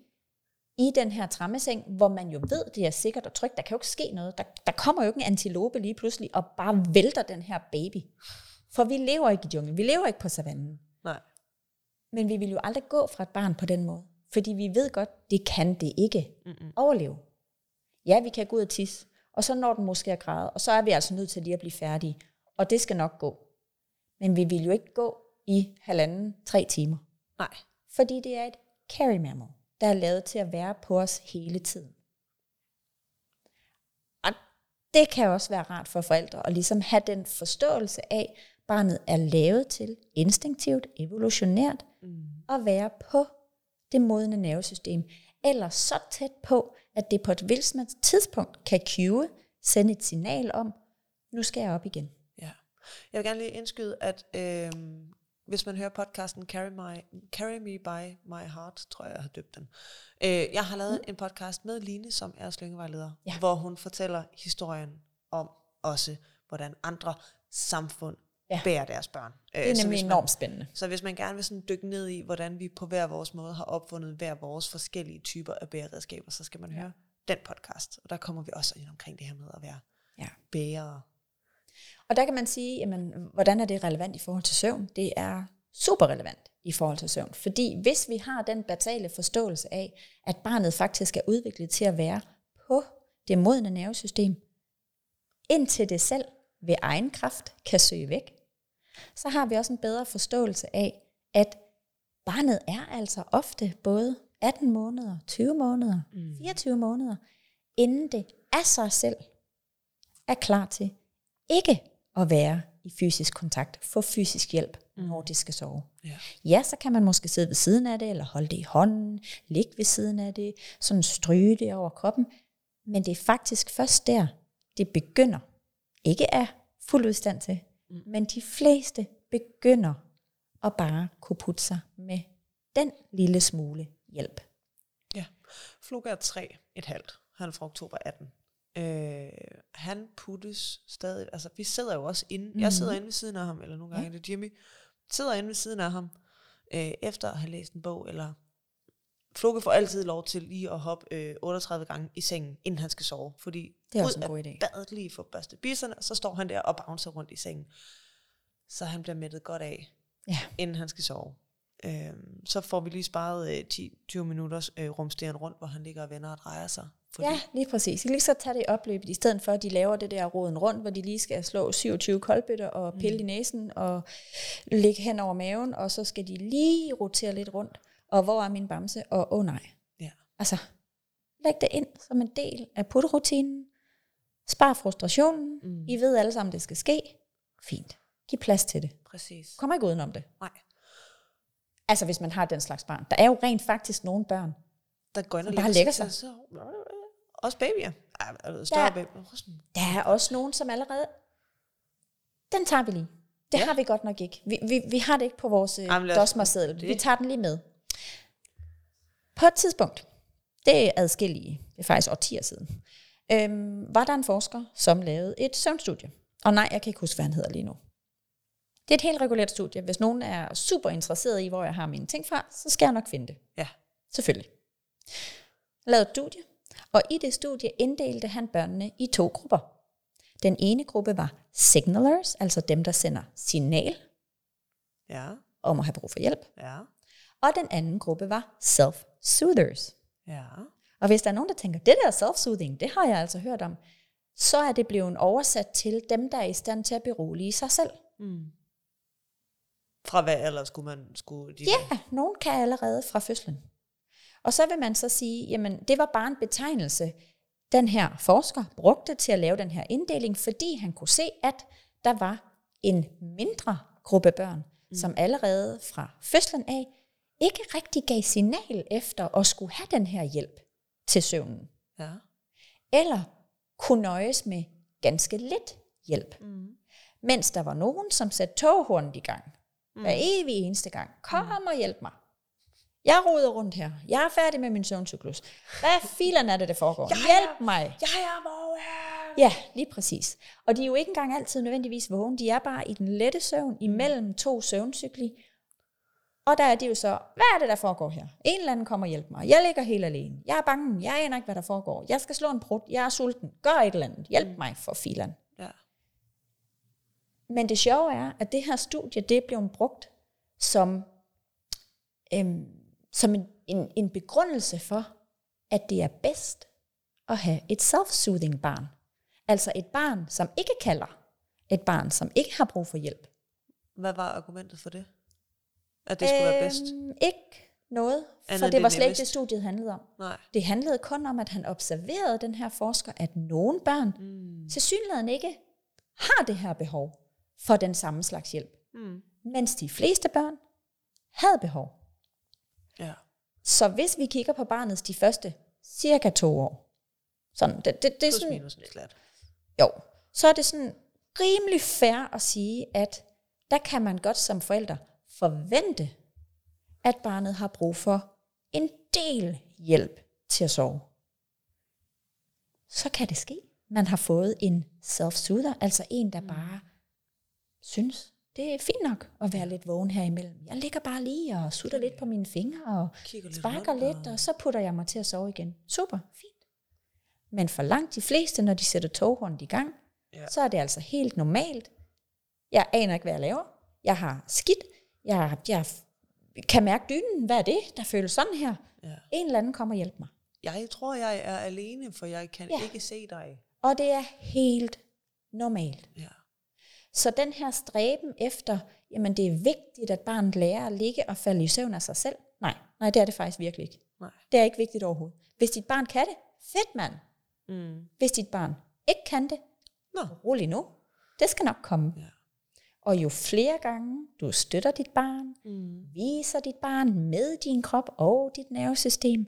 i den her trammeseng, hvor man jo ved, det er sikkert og trygt. Der kan jo ikke ske noget. Der, der kommer jo ikke en antilope lige pludselig og bare vælter den her baby. For vi lever ikke i junglen. Vi lever ikke på savannen. Nej. Men vi vil jo aldrig gå fra et barn på den måde. Fordi vi ved godt, det kan det ikke Mm-mm. overleve. Ja, vi kan gå ud og tisse, og så når den måske at græde, og så er vi altså nødt til lige at blive færdige. Og det skal nok gå. Men vi vil jo ikke gå i halvanden, tre timer. Nej. Fordi det er et carry mammal, der er lavet til at være på os hele tiden. Og det kan også være rart for forældre at ligesom have den forståelse af, barnet er lavet til instinktivt, evolutionært, Mm. at være på det modne nervesystem, eller så tæt på, at det på et hvilket tidspunkt kan cue, sende et signal om, nu skal jeg op igen. Ja. Jeg vil gerne lige indskyde, at øhm, hvis man hører podcasten Carry, my, Carry Me By My Heart, tror jeg, jeg har døbt den. Øh, jeg har lavet en podcast med Line, som er slyngevejleder, Ja. hvor hun fortæller historien om også, hvordan andre samfund Ja. bærer deres børn. Øh, Det er så nemlig man- enormt spændende. Så hvis man gerne vil sådan dykke ned i, hvordan vi på hver vores måde har opfundet hver vores forskellige typer af bæreredskaber, så skal man Ja. høre den podcast. Og der kommer vi også ind omkring det her med at være Ja. bærer. Og der kan man sige, jamen, hvordan er det relevant i forhold til søvn? Det er super relevant i forhold til søvn. Fordi hvis vi har den basale forståelse af, at barnet faktisk er udviklet til at være på det modne nervesystem, indtil det selv ved egen kraft kan søge væk, så har vi også en bedre forståelse af, at barnet er altså ofte både 18 måneder, 20 måneder, Mm. 24 måneder, inden det af sig selv er klar til ikke at være i fysisk kontakt, få fysisk hjælp, når det skal sove. Ja. Ja, så kan man måske sidde ved siden af det, eller holde det i hånden, ligge ved siden af det, sådan stryge det over kroppen. Men det er faktisk først der, det begynder. Ikke er fuld udstand til, Mm. men de fleste begynder at bare kunne putte sig med den lille smule hjælp. Ja. Flug er 3, et halvt. Han er fra oktober 18. Øh, han puttes stadig, altså vi sidder jo også inde, mm. jeg sidder inde ved siden af ham, eller nogle gange Ja. er det Jimmy, sidder inde ved siden af ham, øh, efter at have læst en bog, eller Floke får altid lov til lige at hoppe øh, 38 gange i sengen, inden han skal sove, fordi Det er ud også en god idé. badet lige for børste bisserne, så står han der og bouncer rundt i sengen. Så han bliver mættet godt af, Ja. inden han skal sove. Øhm, så får vi lige sparet øh, 10-20 minutters øh, rumsteren rundt, hvor han ligger og vender og drejer sig. Fordi, Ja, lige præcis. De kan lige så tage det i opløbet, i stedet for at de laver det der roden rundt, hvor de lige skal slå 27 koldbøtter og pille mm. i næsen og ligge hen over maven, og så skal de lige rotere lidt rundt. Og hvor er min bamse? Og åh oh, nej. Ja. Altså, læg det ind som en del af putterutinen. Spar frustrationen. Mm. Mm. I ved alle sammen, det skal ske. Fint. Giv plads til det. Præcis. Kommer ikke udenom det. Nej. Altså, hvis man har den slags barn. Der er jo rent faktisk nogle børn, Der går ind og bare lægger til Så, også babyer. Ej, større Ja. babyer. Sådan- Der er også nogen, som allerede... Den tager vi lige. Det Ja. har vi godt nok ikke. Vi, vi, vi har det ikke på vores øh, dosmerseddel. Vi tager den lige med. På et tidspunkt, det er adskillige, det er faktisk årtier siden, øhm, var der en forsker, som lavede et søvnstudie. Og nej, jeg kan ikke huske, hvad han hedder lige nu. Det er et helt regulært studie. Hvis nogen er super interesseret i, hvor jeg har mine ting fra, så skal jeg nok finde det. Ja. Selvfølgelig. Lavede et studie, og i det studie inddelte han børnene i to grupper. Den ene gruppe var signalers, altså dem, der sender signal Ja. om at have brug for hjælp. Ja. Og den anden gruppe var self-soothers. Ja. Og hvis der er nogen, der tænker, det der self-soothing, det har jeg altså hørt om, så er det blevet oversat til dem, der er i stand til at berolige sig selv. Mm. Fra hvad alder skulle man skulle de Ja, nogen kan allerede fra fødslen. Og så vil man så sige, jamen det var bare en betegnelse, den her forsker brugte til at lave den her inddeling, fordi han kunne se, at der var en mindre gruppe børn, mm. som allerede fra fødslen af ikke rigtig gav signal efter at skulle have den her hjælp til søvnen. Ja. Eller kunne nøjes med ganske lidt hjælp. Mm. Mens der var nogen, som satte toghornet i gang. Hver evig eneste gang. Kom og hjælp mig. Jeg roder rundt her. Jeg er færdig med min søvncyklus. Hvad filen er det, der foregår? Hjælp mig. Jeg er vågen! Ja, lige præcis. Og de er jo ikke engang altid nødvendigvis vågne. De er bare i den lette søvn imellem to søvncykli. Og der er de jo så, hvad er det, der foregår her? En eller anden kommer og hjælper mig. Jeg ligger helt alene. Jeg er bange. Jeg aner ikke, hvad der foregår. Jeg skal slå en prut. Jeg er sulten. Gør et eller andet. Hjælp mig for filen. Ja. Men det sjove er, at det her studie, det blev brugt som, øhm, som en, en, en begrundelse for, at det er bedst at have et self-soothing barn. Altså et barn, som ikke kalder. Et barn, som ikke har brug for hjælp. Hvad var argumentet for det? At det skulle være bedst? Øhm, ikke noget, for Andet det var slet ikke det, studiet handlede om. Nej. Det handlede kun om, at han observerede den her forsker, at nogle børn Mm. til synligheden ikke har det her behov for den samme slags hjælp. Mm. Mens de fleste børn havde behov. Ja. Så hvis vi kigger på barnets de første cirka to år, sådan, det, det, det er sådan, minus lidt jo, så er det sådan rimelig fair at sige, at der kan man godt som forældre forvente, at barnet har brug for en del hjælp til at sove. Så kan det ske. Man har fået en self-soother, altså en, der bare synes, det er fint nok at være lidt vågen her imellem. Jeg ligger bare lige og sutter lidt på mine fingre og Kigger lidt sparker rundt lidt, og så putter jeg mig til at sove igen. Super, fint. Men for langt de fleste, når de sætter toghornet i gang, ja. så er det altså helt normalt. Jeg aner ikke, hvad jeg laver. Jeg har skidt. Jeg, jeg kan mærke dynen. Hvad er det, der føles sådan her? Ja. En eller anden kommer og hjælper mig. Jeg tror, jeg er alene, for jeg kan Ja. ikke se dig. Og det er helt normalt. Ja. Så den her stræben efter, jamen det er vigtigt, at barnet lærer at ligge og falde i søvn af sig selv. Nej, nej, det er det faktisk virkelig ikke. Nej. Det er ikke vigtigt overhovedet. Hvis dit barn kan det, fedt mand. Mm. Hvis dit barn ikke kan det, Nå. rolig nu. Det skal nok komme. Ja. Og jo flere gange du støtter dit barn, Mm. viser dit barn med din krop og dit nervesystem,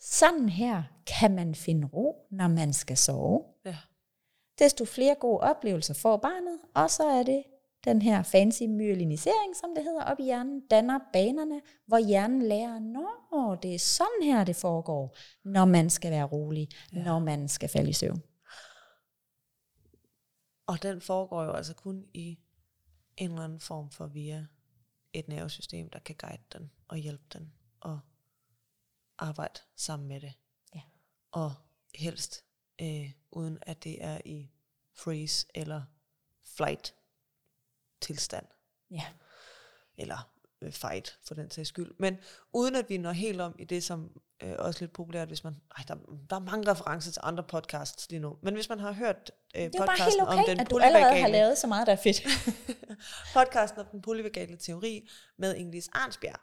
sådan her kan man finde ro, når man skal sove. Desto flere gode oplevelser får barnet, og så er det den her fancy myelinisering, som det hedder, op i hjernen, danner banerne, hvor hjernen lærer, når det er sådan her, det foregår, når man skal være rolig, ja. når man skal falde i søvn. Og den foregår jo altså kun i en eller anden form for via et nervesystem, der kan guide den og hjælpe den og arbejde sammen med det. Ja. Og helst øh, uden at det er i freeze eller flight tilstand. Ja. eller øh, fight for den sags skyld. Men uden at vi når helt om i det, som øh, også lidt populært, hvis man... Ej, der, der er mange referencer til andre podcasts lige nu. Men hvis man har hørt øh, podcasten om okay, den at du allerede har lavet så meget, der er fedt. podcasten om den polyvagale teori med Inglis Arnsbjerg,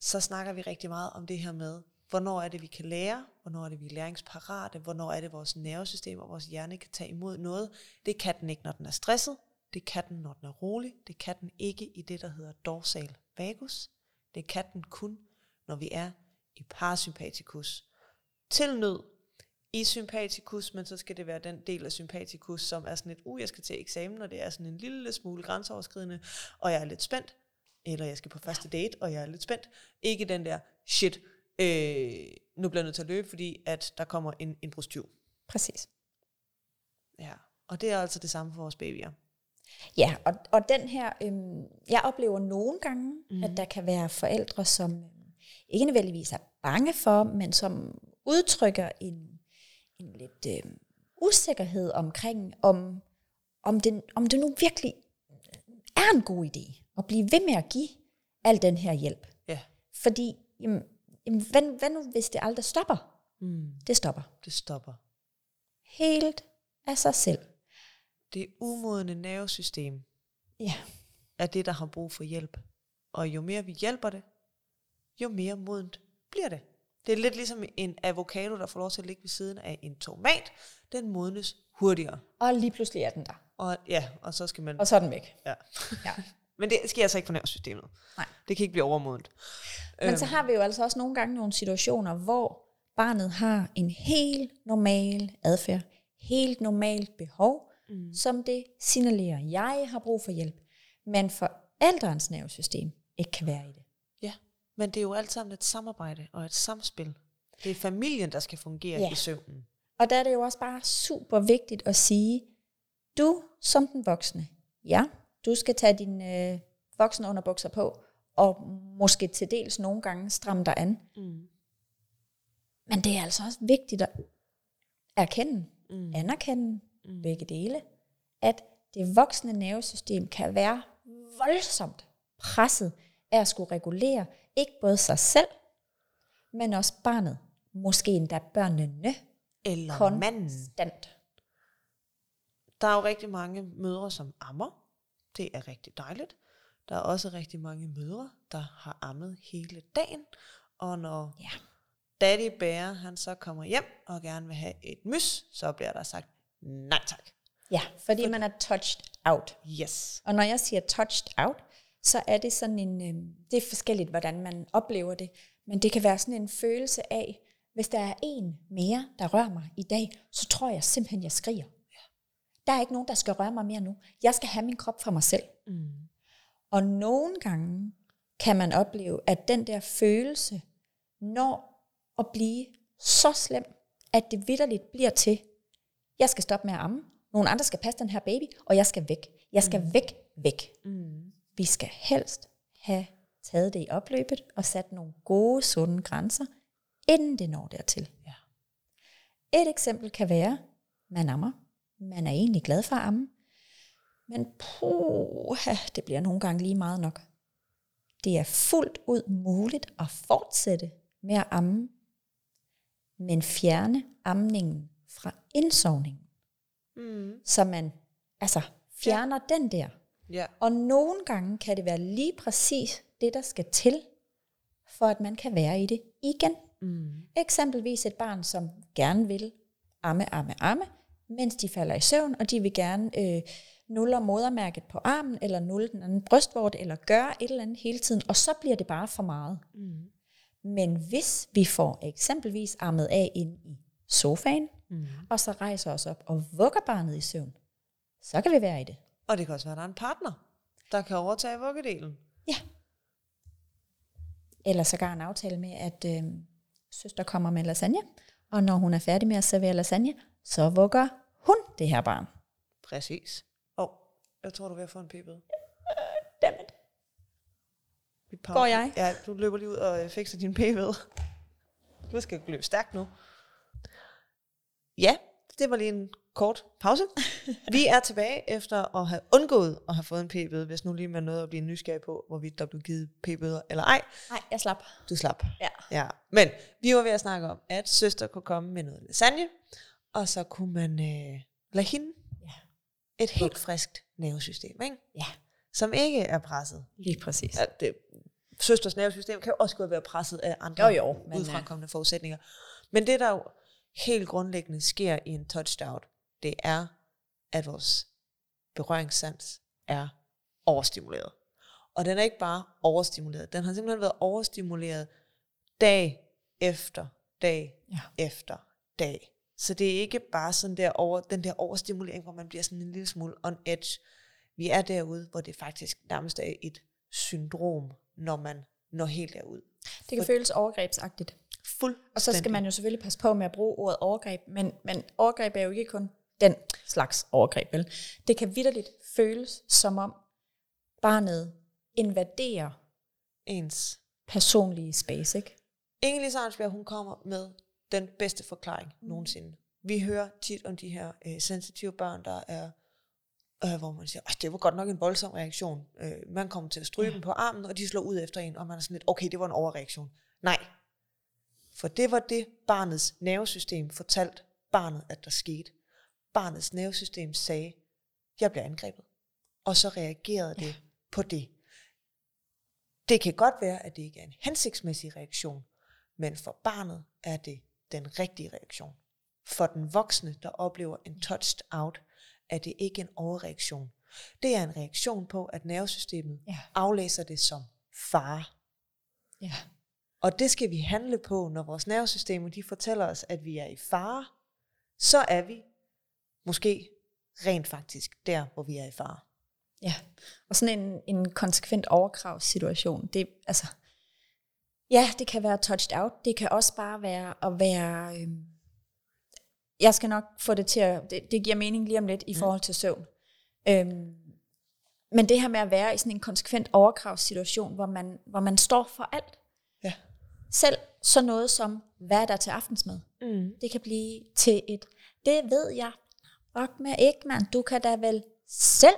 så snakker vi rigtig meget om det her med, hvornår er det, vi kan lære, hvornår er det, vi er læringsparate, hvornår er det, vores nervesystem og vores hjerne kan tage imod noget. Det kan den ikke, når den er stresset. Det kan den, når den er rolig. Det kan den ikke i det, der hedder dorsal vagus. Det kan den kun, når vi er i parasympatikus. Til nød i sympatikus, men så skal det være den del af sympatikus, som er sådan et, uh, jeg skal til eksamen, og det er sådan en lille smule grænseoverskridende, og jeg er lidt spændt, eller jeg skal på første date, og jeg er lidt spændt. Ikke den der, shit, øh, nu bliver jeg nødt til at løbe, fordi at der kommer en, brustyv. Præcis. Ja, og det er altså det samme for vores babyer. Ja, og, og den her, øhm, jeg oplever nogle gange, mm. at der kan være forældre, som øhm, ikke nødvendigvis er bange for, men som udtrykker en, en lidt øhm, usikkerhed omkring, om, om, det, om det nu virkelig er en god idé at blive ved med at give al den her hjælp. Ja. Fordi, jamen, jamen, hvad, hvad nu hvis det aldrig stopper? Mm. Det stopper. Det stopper. Helt af sig selv. Det umodne nervesystem Ja. er det, der har brug for hjælp. Og jo mere vi hjælper det, jo mere modent bliver det. Det er lidt ligesom en avocado, der får lov til at ligge ved siden af en tomat. Den modnes hurtigere. Og lige pludselig er den der. Og ja, og så skal man... Og så er den væk. Ja. Ja. Men det sker altså ikke for nervesystemet. Nej. Det kan ikke blive overmodent. Men så har vi jo altså også nogle gange nogle situationer, hvor barnet har en helt normal adfærd, helt normalt behov, mm. som det signalerer, jeg har brug for hjælp, men forældrens nervesystem ikke kan være i det. Ja, men det er jo alt sammen et samarbejde og et samspil. Det er familien, der skal fungere Ja. i søvnen. Og der er det jo også bare super vigtigt at sige, du som den voksne, ja, du skal tage dine øh, voksne underbukser på, og måske til dels nogle gange stramme dig an. Mm. Men det er altså også vigtigt at erkende, mm. anerkende mm. begge dele, at det voksne nervesystem kan være voldsomt presset af at skulle regulere ikke både sig selv, men også barnet. Måske endda børnene Eller manden. konstant. Der er jo rigtig mange mødre, som ammer. Det er rigtig dejligt. Der er også rigtig mange mødre, der har ammet hele dagen. Og når Ja. daddy bærer, han så kommer hjem og gerne vil have et mys, så bliver der sagt, nej tak. Ja, fordi man er touched out. Yes. Og når jeg siger touched out, så er det sådan en, øh, det er forskelligt, hvordan man oplever det, men det kan være sådan en følelse af, hvis der er en mere, der rører mig i dag, så tror jeg simpelthen, jeg skriger. Der er ikke nogen, der skal røre mig mere nu. Jeg skal have min krop for mig selv. Mm. Og nogle gange kan man opleve, at den der følelse når at blive så slem, at det vidderligt bliver til, jeg skal stoppe med at amme, nogle andre skal passe den her baby, og jeg skal væk. Jeg skal mm. væk, væk. Mm. Vi skal helst have taget det i opløbet og sat nogle gode, sunde grænser, inden det når dertil. Ja. Et eksempel kan være, man ammer. Man er egentlig glad for at amme. Men puha, det bliver nogle gange lige meget nok. Det er fuldt ud muligt at fortsætte med at amme, men fjerne amningen fra indsovningen. Mm. Så man altså fjerner ja. den der. Ja. Og nogle gange kan det være lige præcis det, der skal til, for at man kan være i det igen. Mm. Eksempelvis et barn, som gerne vil amme, amme, amme, mens de falder i søvn, og de vil gerne øh, nulle modermærket på armen, eller nulle den anden brystvort, eller gøre et eller andet hele tiden, og så bliver det bare for meget. Mm. Men hvis vi får eksempelvis armet af ind i sofaen, Mm. og så rejser os op og vugger barnet i søvn, så kan vi være i det. Og det kan også være, at der er en partner, der kan overtage vuggedelen. Ja. Eller sågar en aftale med, at øh, søster kommer med lasagne, og når hun er færdig med at servere lasagne, så vugger hun det her barn. Præcis. Og oh, jeg tror, du er ved at få en p-bøde. Dammit. Vi. Går jeg? Ja, du løber lige ud og øh, fikser din p-bøde. Du skal løbe stærkt nu. Ja, det var lige en kort pause. Vi er tilbage efter at have undgået at have fået en p-bøde, hvis nu lige man nåede at blive nysgerrig på, hvorvidt der blev givet p-bøder eller ej. Nej, jeg slap. Du slap. Ja. Ja, men vi var ved at snakke om, at søster kunne komme med noget lasagne, og så kunne man øh, lade hende Ja. et helt friskt nervesystem, ikke? Ja, som ikke er presset. lige præcis. At det, søsters nervesystem kan jo også godt være presset af andre Jo, jo, men, udfrakommende forudsætninger. Men det, der jo helt grundlæggende sker i en touchdown, det er, at vores berøringssans er overstimuleret. Og den er ikke bare overstimuleret, den har simpelthen været overstimuleret dag efter dag Ja. efter dag. Så det er ikke bare sådan der over, den der overstimulering, hvor man bliver sådan en lille smule on edge. Vi er derude, hvor det faktisk nærmest er et syndrom, når man når helt derud. Det kan føles overgrebsagtigt. Fuld. Og så skal man jo selvfølgelig passe på med at bruge ordet overgreb, men, men overgreb er jo ikke kun den slags overgreb. Vel? Det kan vidderligt føles som om barnet invaderer Ens. personlige space. Ikke? Inge Lise Arnsberg, hun kommer med den bedste forklaring mm. nogensinde. Vi hører tit om de her øh, sensitive børn, der er, øh, hvor man siger, "Ej, det var godt nok en voldsom reaktion. Øh, man kommer til at stryge ja. dem på armen, og de slår ud efter en, og man er sådan lidt, okay, det var en overreaktion. Nej, for det var det, barnets nervesystem fortalte barnet, at der skete. Barnets nervesystem sagde, jeg bliver angrebet. Og så reagerede det på det. Det kan godt være, at det ikke er en hensigtsmæssig reaktion, men for barnet er det den rigtige reaktion. For den voksne, der oplever en touched out, er det ikke en overreaktion. Det er en reaktion på, at nervesystemet Ja. aflæser det som fare. Ja. Og det skal vi handle på, når vores nervesystemer de fortæller os, at vi er i fare. Så er vi måske rent faktisk der, hvor vi er i fare. Ja, og sådan en, en konsekvent overkravssituation, det altså, ja, det kan være touched out, det kan også bare være at være, øhm, jeg skal nok få det til at, det, det giver mening lige om lidt i forhold til søvn. Øhm, men det her med at være i sådan en konsekvent overkravssituation, hvor man, hvor man står for alt, Ja. selv så noget som, hvad er der til aftensmad? Mm. Det kan blive til et, det ved jeg, fuck med ikke, mand. Du kan da vel selv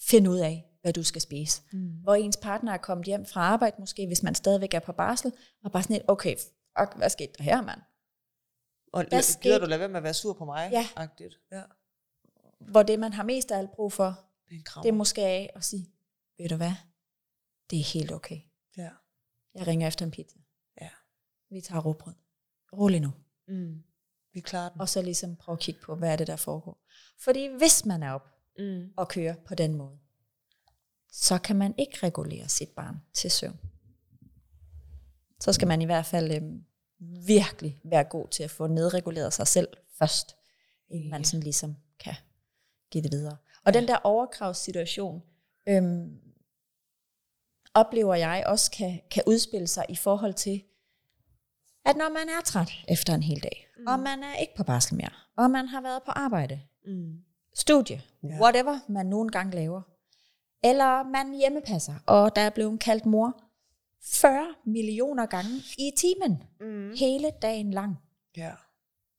finde ud af, hvad du skal spise. Mm. Hvor ens partner er kommet hjem fra arbejde, måske hvis man stadigvæk er på barsel, og bare sådan et, okay, fuck, hvad skete der her, mand? Og Hvad la- skete- gider du lade være med at være sur på mig? Ja. Agtigt. ja. Hvor det, man har mest af alt brug for, Det er det er måske af at sige, ved du hvad, det er helt okay. ja. Jeg ringer efter en pizza. Ja. Vi tager råbrød. Rolig nu. Mm. Vi klarer den. Og så ligesom prøve at kigge på, hvad er det, der foregår. Fordi hvis man er op Mm. og kører på den måde, så kan man ikke regulere sit barn til søvn. Så skal man i hvert fald øhm, virkelig være god til at få nedreguleret sig selv først, inden man sådan ligesom kan give det videre. Og den der overkravssituation, øhm, oplever jeg også kan, kan udspille sig i forhold til, at når man er træt efter en hel dag, mm. og man er ikke på barsel mere, og man har været på arbejde, Mm. studie, ja. whatever man nogle gange laver, eller man hjemmepasser, og der er blevet kaldt mor 40 millioner gange i timen, Mm. hele dagen lang, Ja.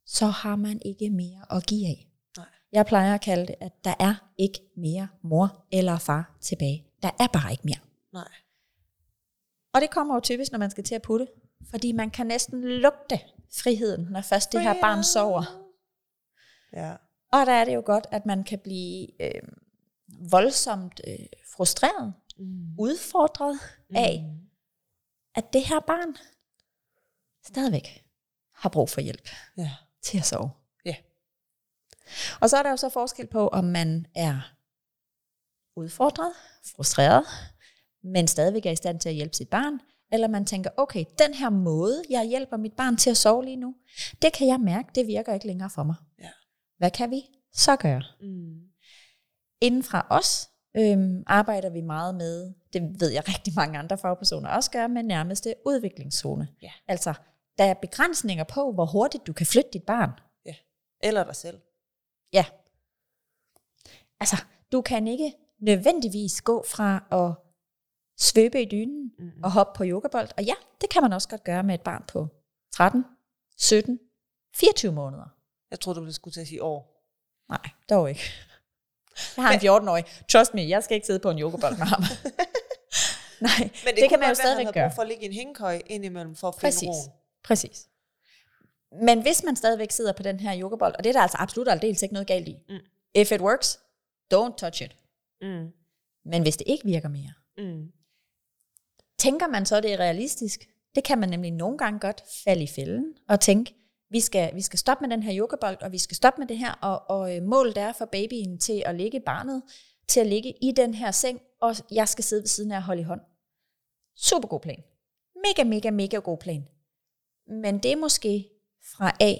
så har man ikke mere at give af. Nej. Jeg plejer at kalde det, at der er ikke mere mor eller far tilbage. Der er bare ikke mere. Nej. Og det kommer jo typisk, når man skal til at putte, fordi man kan næsten lugte friheden, når først det her barn sover. Ja. Og der er det jo godt, at man kan blive øh, voldsomt øh, frustreret, Mm. udfordret af, at det her barn stadigvæk har brug for hjælp Ja. til at sove. Ja. Og så er der jo så forskel på, om man er udfordret, frustreret, men stadigvæk er i stand til at hjælpe sit barn, eller man tænker, okay, den her måde, jeg hjælper mit barn til at sove lige nu, det kan jeg mærke, det virker ikke længere for mig. Ja. Hvad kan vi så gøre? Mm. Inden fra os øhm, arbejder vi meget med, det ved jeg rigtig mange andre fagpersoner også gør, med nærmeste udviklingszone. Ja. Altså, der er begrænsninger på, hvor hurtigt du kan flytte dit barn. Eller dig selv. Ja. Altså, du kan ikke nødvendigvis gå fra at svøbe i dynen Mm. og hoppe på yogabold. Og ja, det kan man også godt gøre med et barn på 13, 17, 24 måneder. Jeg troede, du skulle til at sige år. Nej, dog ikke. Jeg har en 14-årig. Trust me, jeg skal ikke sidde på en yogabold med ham. Nej, Men det, det kan man jo stadigvæk gøre. for at ligge i en hængekøj indimellem for at finde Præcis. roen. Præcis. Men hvis man stadigvæk sidder på den her yogabold, og det er der altså absolut aldeles ikke noget galt i. Mm. If it works, don't touch it. Mm. Men hvis det ikke virker mere, Mm. tænker man så, det er realistisk? Det kan man nemlig nogle gange godt falde i fælden og tænke, vi skal, vi skal stoppe med den her yogabold, og vi skal stoppe med det her, og, og øh, målet er for babyen til at ligge barnet, til at ligge i den her seng, og jeg skal sidde ved siden af og holde i hånd. Super god plan. Mega, mega, mega god plan. Men det er måske fra A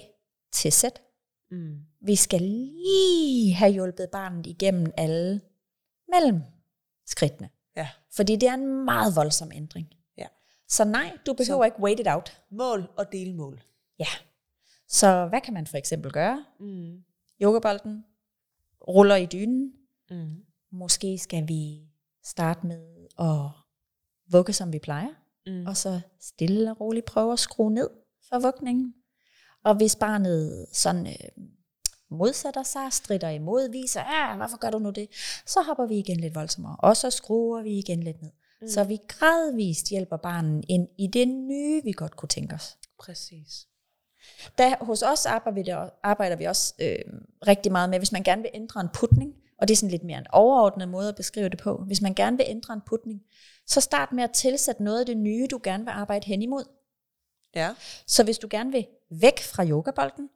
til Z. Mm. Vi skal lige have hjulpet barnet igennem alle mellem skridtene. Ja. Fordi det er en meget voldsom ændring. Ja. Så nej, du behøver Så- ikke wait it out. Mål og delmål. Ja. Så hvad kan man for eksempel gøre? Mm. yogabolden, ruller i dynen. Mm. Måske skal vi starte med at vugge, som vi plejer, Mm. og så stille og roligt prøve at skrue ned for vugningen. Og hvis barnet sådan øh, modsætter sig, strider imod, viser, ja, hvorfor gør du nu det? Så hopper vi igen lidt voldsommere, og så skruer vi igen lidt ned. Mm. Så vi gradvist hjælper barnet ind i det nye, vi godt kunne tænke os. Præcis. Der, hos os arbejder vi, der, arbejder vi også øh, rigtig meget med, hvis man gerne vil ændre en putning, og det er sådan lidt mere en overordnet måde at beskrive det på. Hvis man gerne vil ændre en putning, så start med at tilsætte noget af det nye, du gerne vil arbejde hen imod. Ja. Så hvis du gerne vil væk fra yogabolden,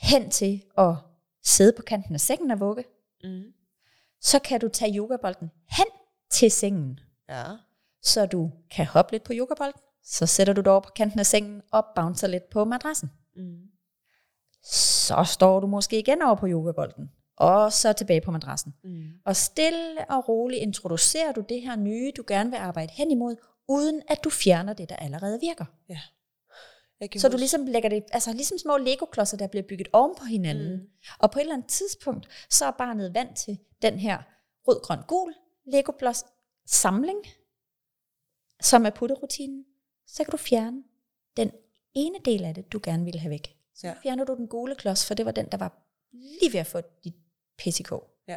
hen til at sidde på kanten af sengen og vugge, Mm. så kan du tage yogabolden hen til sengen, Ja. så du kan hoppe lidt på yogabolden, så sætter du dig over på kanten af sengen og bouncer lidt på madrassen. Mm. Så står du måske igen over på yogabolden, og så tilbage på madrassen. Mm. Og stille og roligt introducerer du det her nye, du gerne vil arbejde hen imod, uden at du fjerner det, der allerede virker. Ja. Jeg Så du ligesom lægger det, altså ligesom små legoklodser, der bliver bygget oven på hinanden. Mm. Og på et eller andet tidspunkt, så er barnet vant til den her rød, grøn, gul legoklods samling, som er putterutinen. Så kan du fjerne den ene del af det, du gerne ville have væk. Så Ja. fjerner du den gule klods, for det var den, der var lige ved at få dit PCK. Ja.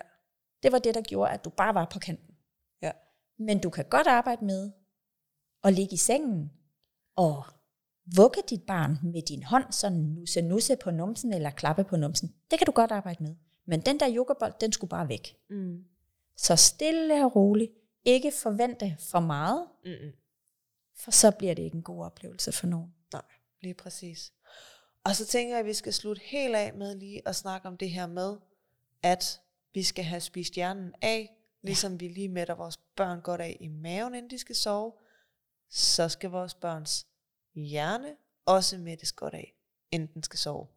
Det var det, der gjorde, at du bare var på kanten. Ja. Men du kan godt arbejde med at ligge i sengen og vugge dit barn med din hånd, sådan nusse nusse på numsen eller klappe på numsen. Det kan du godt arbejde med. Men den der yogabold, den skulle bare væk. Mm. Så stille og roligt. Ikke forvente for meget, Mm-mm. For så bliver det ikke en god oplevelse for nogen. Nej, lige præcis. Og så tænker jeg, at vi skal slutte helt af med lige at snakke om det her med, at vi skal have spist hjernen af, ligesom vi lige mætter vores børn godt af i maven, inden de skal sove, så skal vores børns hjerne også mættes godt af, inden den skal sove.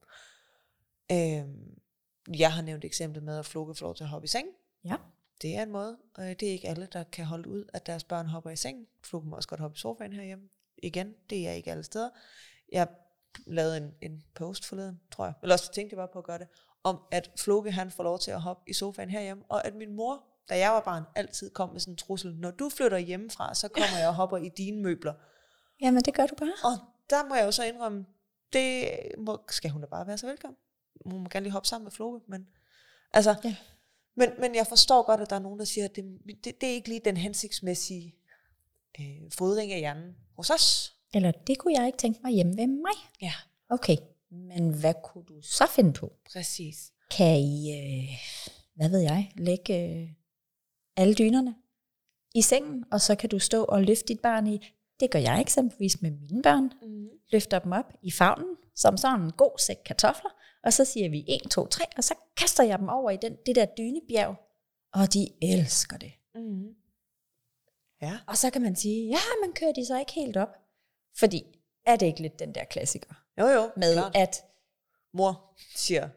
Øhm, jeg har nævnt eksemplet med, at Floke får lov til at hoppe i seng. Ja. Det er en måde. og Det er ikke alle, der kan holde ud, at deres børn hopper i seng. Floke må også godt hoppe i sofaen herhjemme. Igen, det er ikke alle steder. Jeg lavede en, en post forleden, tror jeg. Eller også tænkte jeg bare på at gøre det. Om at Floke han får lov til at hoppe i sofaen herhjemme. Og at min mor, da jeg var barn, altid kom med sådan en trussel. Når du flytter hjemmefra, så kommer jeg og hopper i dine møbler. Jamen, det gør du bare. Og der må jeg jo så indrømme, det må, skal hun da bare være så velkommen. Hun må gerne lige hoppe sammen med Floke, men altså, Ja. Men, men jeg forstår godt, at der er nogen, der siger, at det, det, det er ikke lige den hensigtsmæssige øh, fodring af hjernen hos os. Eller det kunne jeg ikke tænke mig hjemme ved mig. Ja, Okay, men hvad kunne du så finde på? præcis. Kan I, øh, hvad ved jeg, lægge øh, alle dynerne i sengen, og så kan du stå og løfte dit barn i. Det gør jeg eksempelvis med mine børn. Mm. Løfter dem op i favnen, som sådan en god sæk kartofler, og så siger vi 1, 2, 3, og så kaster jeg dem over i den, det der dynebjerg, og de elsker det. Mm. Ja. Og så kan man sige, ja, men kører de så ikke helt op? Fordi er det ikke lidt den der klassiker Jo jo, med, klart. at Mor siger,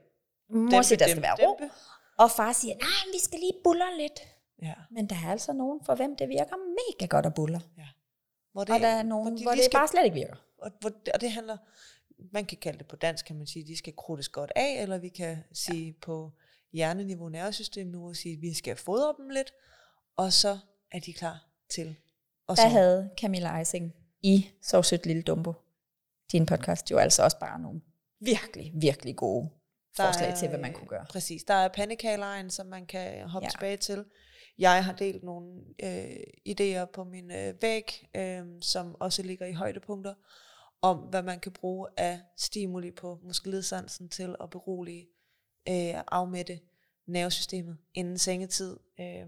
mor siger, der skal være ro, dæmpe. og far siger, nej, vi skal lige buller lidt. Ja. Men der er altså nogen, for hvem det virker mega godt at buller. Hvor Det, og der er nogen, de hvor det bare slet ikke virker. og, hvor, og det handler, man kan kalde det på dansk, kan man sige, de skal krudtes godt af, eller vi kan sige ja. på hjerneniveau, nervesystemniveau, sige, at vi skal fodre dem lidt, og så er de klar til at Der sove. havde Camilla Eising i Så sødt lille Dumbo, din podcast, jo altså også bare nogle virkelig, virkelig gode Der forslag er, til, hvad man kunne gøre. Præcis. Der er pandekagelejen, som man kan hoppe. Ja. tilbage til. Jeg har delt nogle øh, idéer på min øh, væg, øh, som også ligger i højdepunkter, om hvad man kan bruge af stimuli på muskelledsansen til at berolige, øh, afmætte nervesystemet inden sengetid. Øh,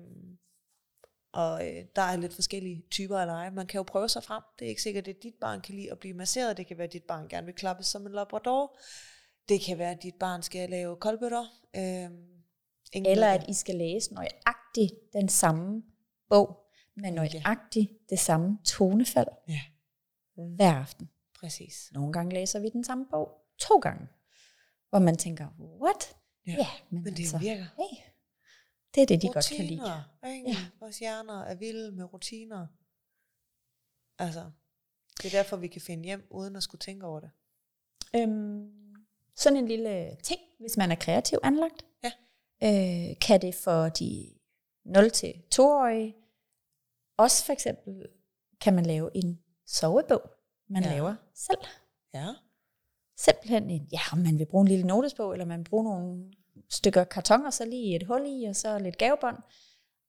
og øh, der er lidt forskellige typer af lege. Man kan jo prøve sig frem. Det er ikke sikkert, at dit barn kan lide at blive masseret. Det kan være, at dit barn gerne vil klappes som en labrador. Det kan være, at dit barn skal lave koldbøtter. Øh, Eller at I skal læse nøjagtigt den samme bog, med nøjagtigt det samme tonefald Ja, hver aften. Præcis. Nogle gange læser vi den samme bog to gange, hvor man tænker, what? Ja, ja men, Men det altså, virker. Hey, det er det, de godt kan lide. Rutiner, ikke? Ja. Vores hjerner er vilde med rutiner. Altså, det er derfor, vi kan finde hjem, uden at skulle tænke over det. Øhm, sådan en lille ting, hvis man er kreativ anlagt. Ja. Øh, kan det for de 0-2-årige. Også for eksempel kan man lave en sovebog, man Ja. ja. laver selv. Ja. Simpelthen en, ja, man vil bruge en lille notesbog, eller man vil bruge nogle stykker karton, og så lige et hul i, og så lidt gavebånd.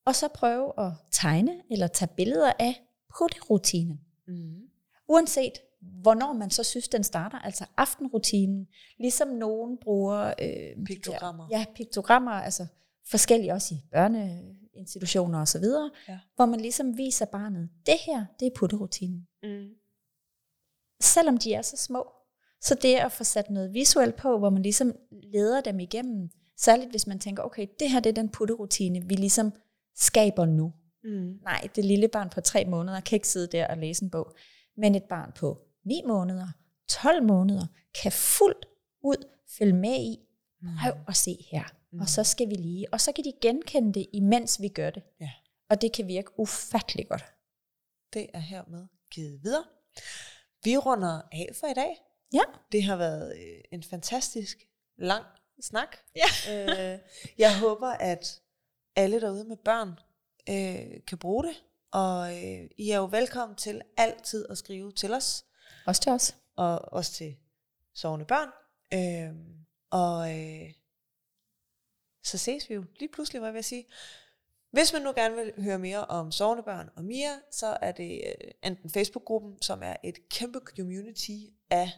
Og så prøve at tegne eller tage billeder af putterutinen. Mm. Uanset hvornår man så synes, den starter, altså aftenrutinen, ligesom nogen bruger... Øh, Piktogrammer. Ja, piktogrammer, altså forskellige også i børneinstitutioner og så videre, Ja. hvor man ligesom viser barnet, det her, det er putterutinen. Mm. Selvom de er så små. Så det at få sat noget visuelt på, hvor man ligesom leder dem igennem, særligt hvis man tænker, okay, det her det er den putterutine, vi ligesom skaber nu. Mm. Nej, det lille barn på tre måneder kan ikke sidde der og læse en bog. Men et barn på 9 måneder, 12 måneder, kan fuldt ud følge med i, prøv at se her. Mm. Og så skal vi lige, og så kan de genkende det, imens vi gør det. Ja. Og det kan virke ufattelig godt. Det er hermed givet videre. Vi runder af for i dag. Ja. Det har været øh, en fantastisk lang snak. Ja. øh, jeg håber, at alle derude med børn øh, kan bruge det. Og øh, I er jo velkommen til altid at skrive til os. Også til os. og også til sovende børn. Øh, og øh, så ses vi jo lige pludselig, hvad jeg vil sige. Hvis man nu gerne vil høre mere om sovende børn og Mia, så er det øh, enten Facebook-gruppen, som er et kæmpe community af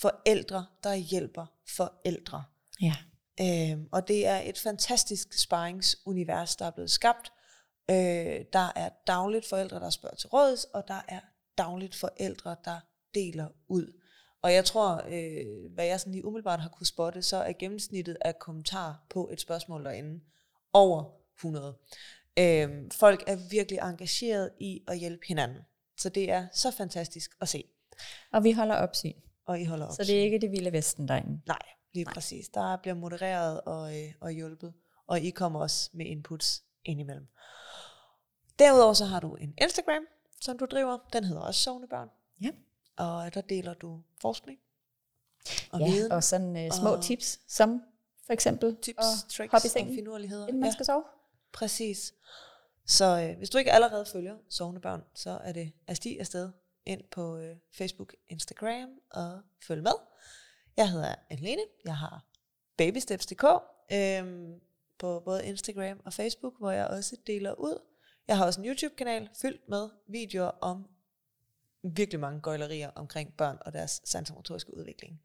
forældre, der hjælper forældre. Ja. Øhm, og det er et fantastisk sparringsunivers, der er blevet skabt. Øh, der er dagligt forældre, der spørger til råds, og der er dagligt forældre, der deler ud. Og jeg tror, øh, hvad jeg sådan lige umiddelbart har kunne spotte, så er gennemsnittet af kommentarer på et spørgsmål derinde over 100. Øh, folk er virkelig engageret i at hjælpe hinanden. Så det er så fantastisk at se. Og vi holder opsyn. Og I holder op. Så det er ikke det vilde vesten derinde. Nej, lige Nej. præcis. Der bliver modereret og, øh, og hjulpet, og I kommer også med inputs indimellem. Derudover så har du en Instagram, som du driver. Den hedder også Sovende Børn. Ja. Og der deler du forskning og ja, viden, og sådan uh, små og- tips, som for eksempel tips, at tricks og finurligheder. inden man Ja, skal sove præcis. Så øh, hvis du ikke allerede følger Sovende Børn, så er det altså, at stige afsted ind på øh, Facebook, Instagram og følg med. Jeg hedder Anne Jeg har babysteps.dk øh, på både Instagram og Facebook, hvor jeg også deler ud. Jeg har også en YouTube-kanal fyldt med videoer om virkelig mange gøjlerier omkring børn og deres sansemotoriske udvikling.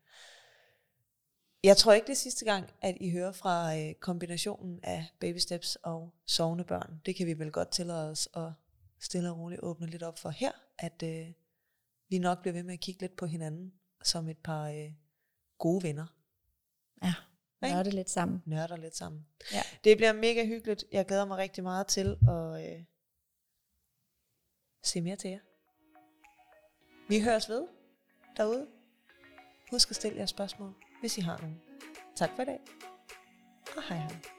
Jeg tror ikke det er sidste gang, at I hører fra øh, kombinationen af baby steps og sovende børn. Det kan vi vel godt tillade os at stille og roligt åbne lidt op for her, at øh, vi nok bliver ved med at kigge lidt på hinanden som et par øh, gode venner. Ja, det lidt sammen. Nørder lidt sammen. Ja. Det bliver mega hyggeligt. Jeg glæder mig rigtig meget til at øh, se mere til jer. Vi høres ved derude. Husk at stille jer spørgsmål, hvis I har nogen. Tak for i dag. Og hej hej.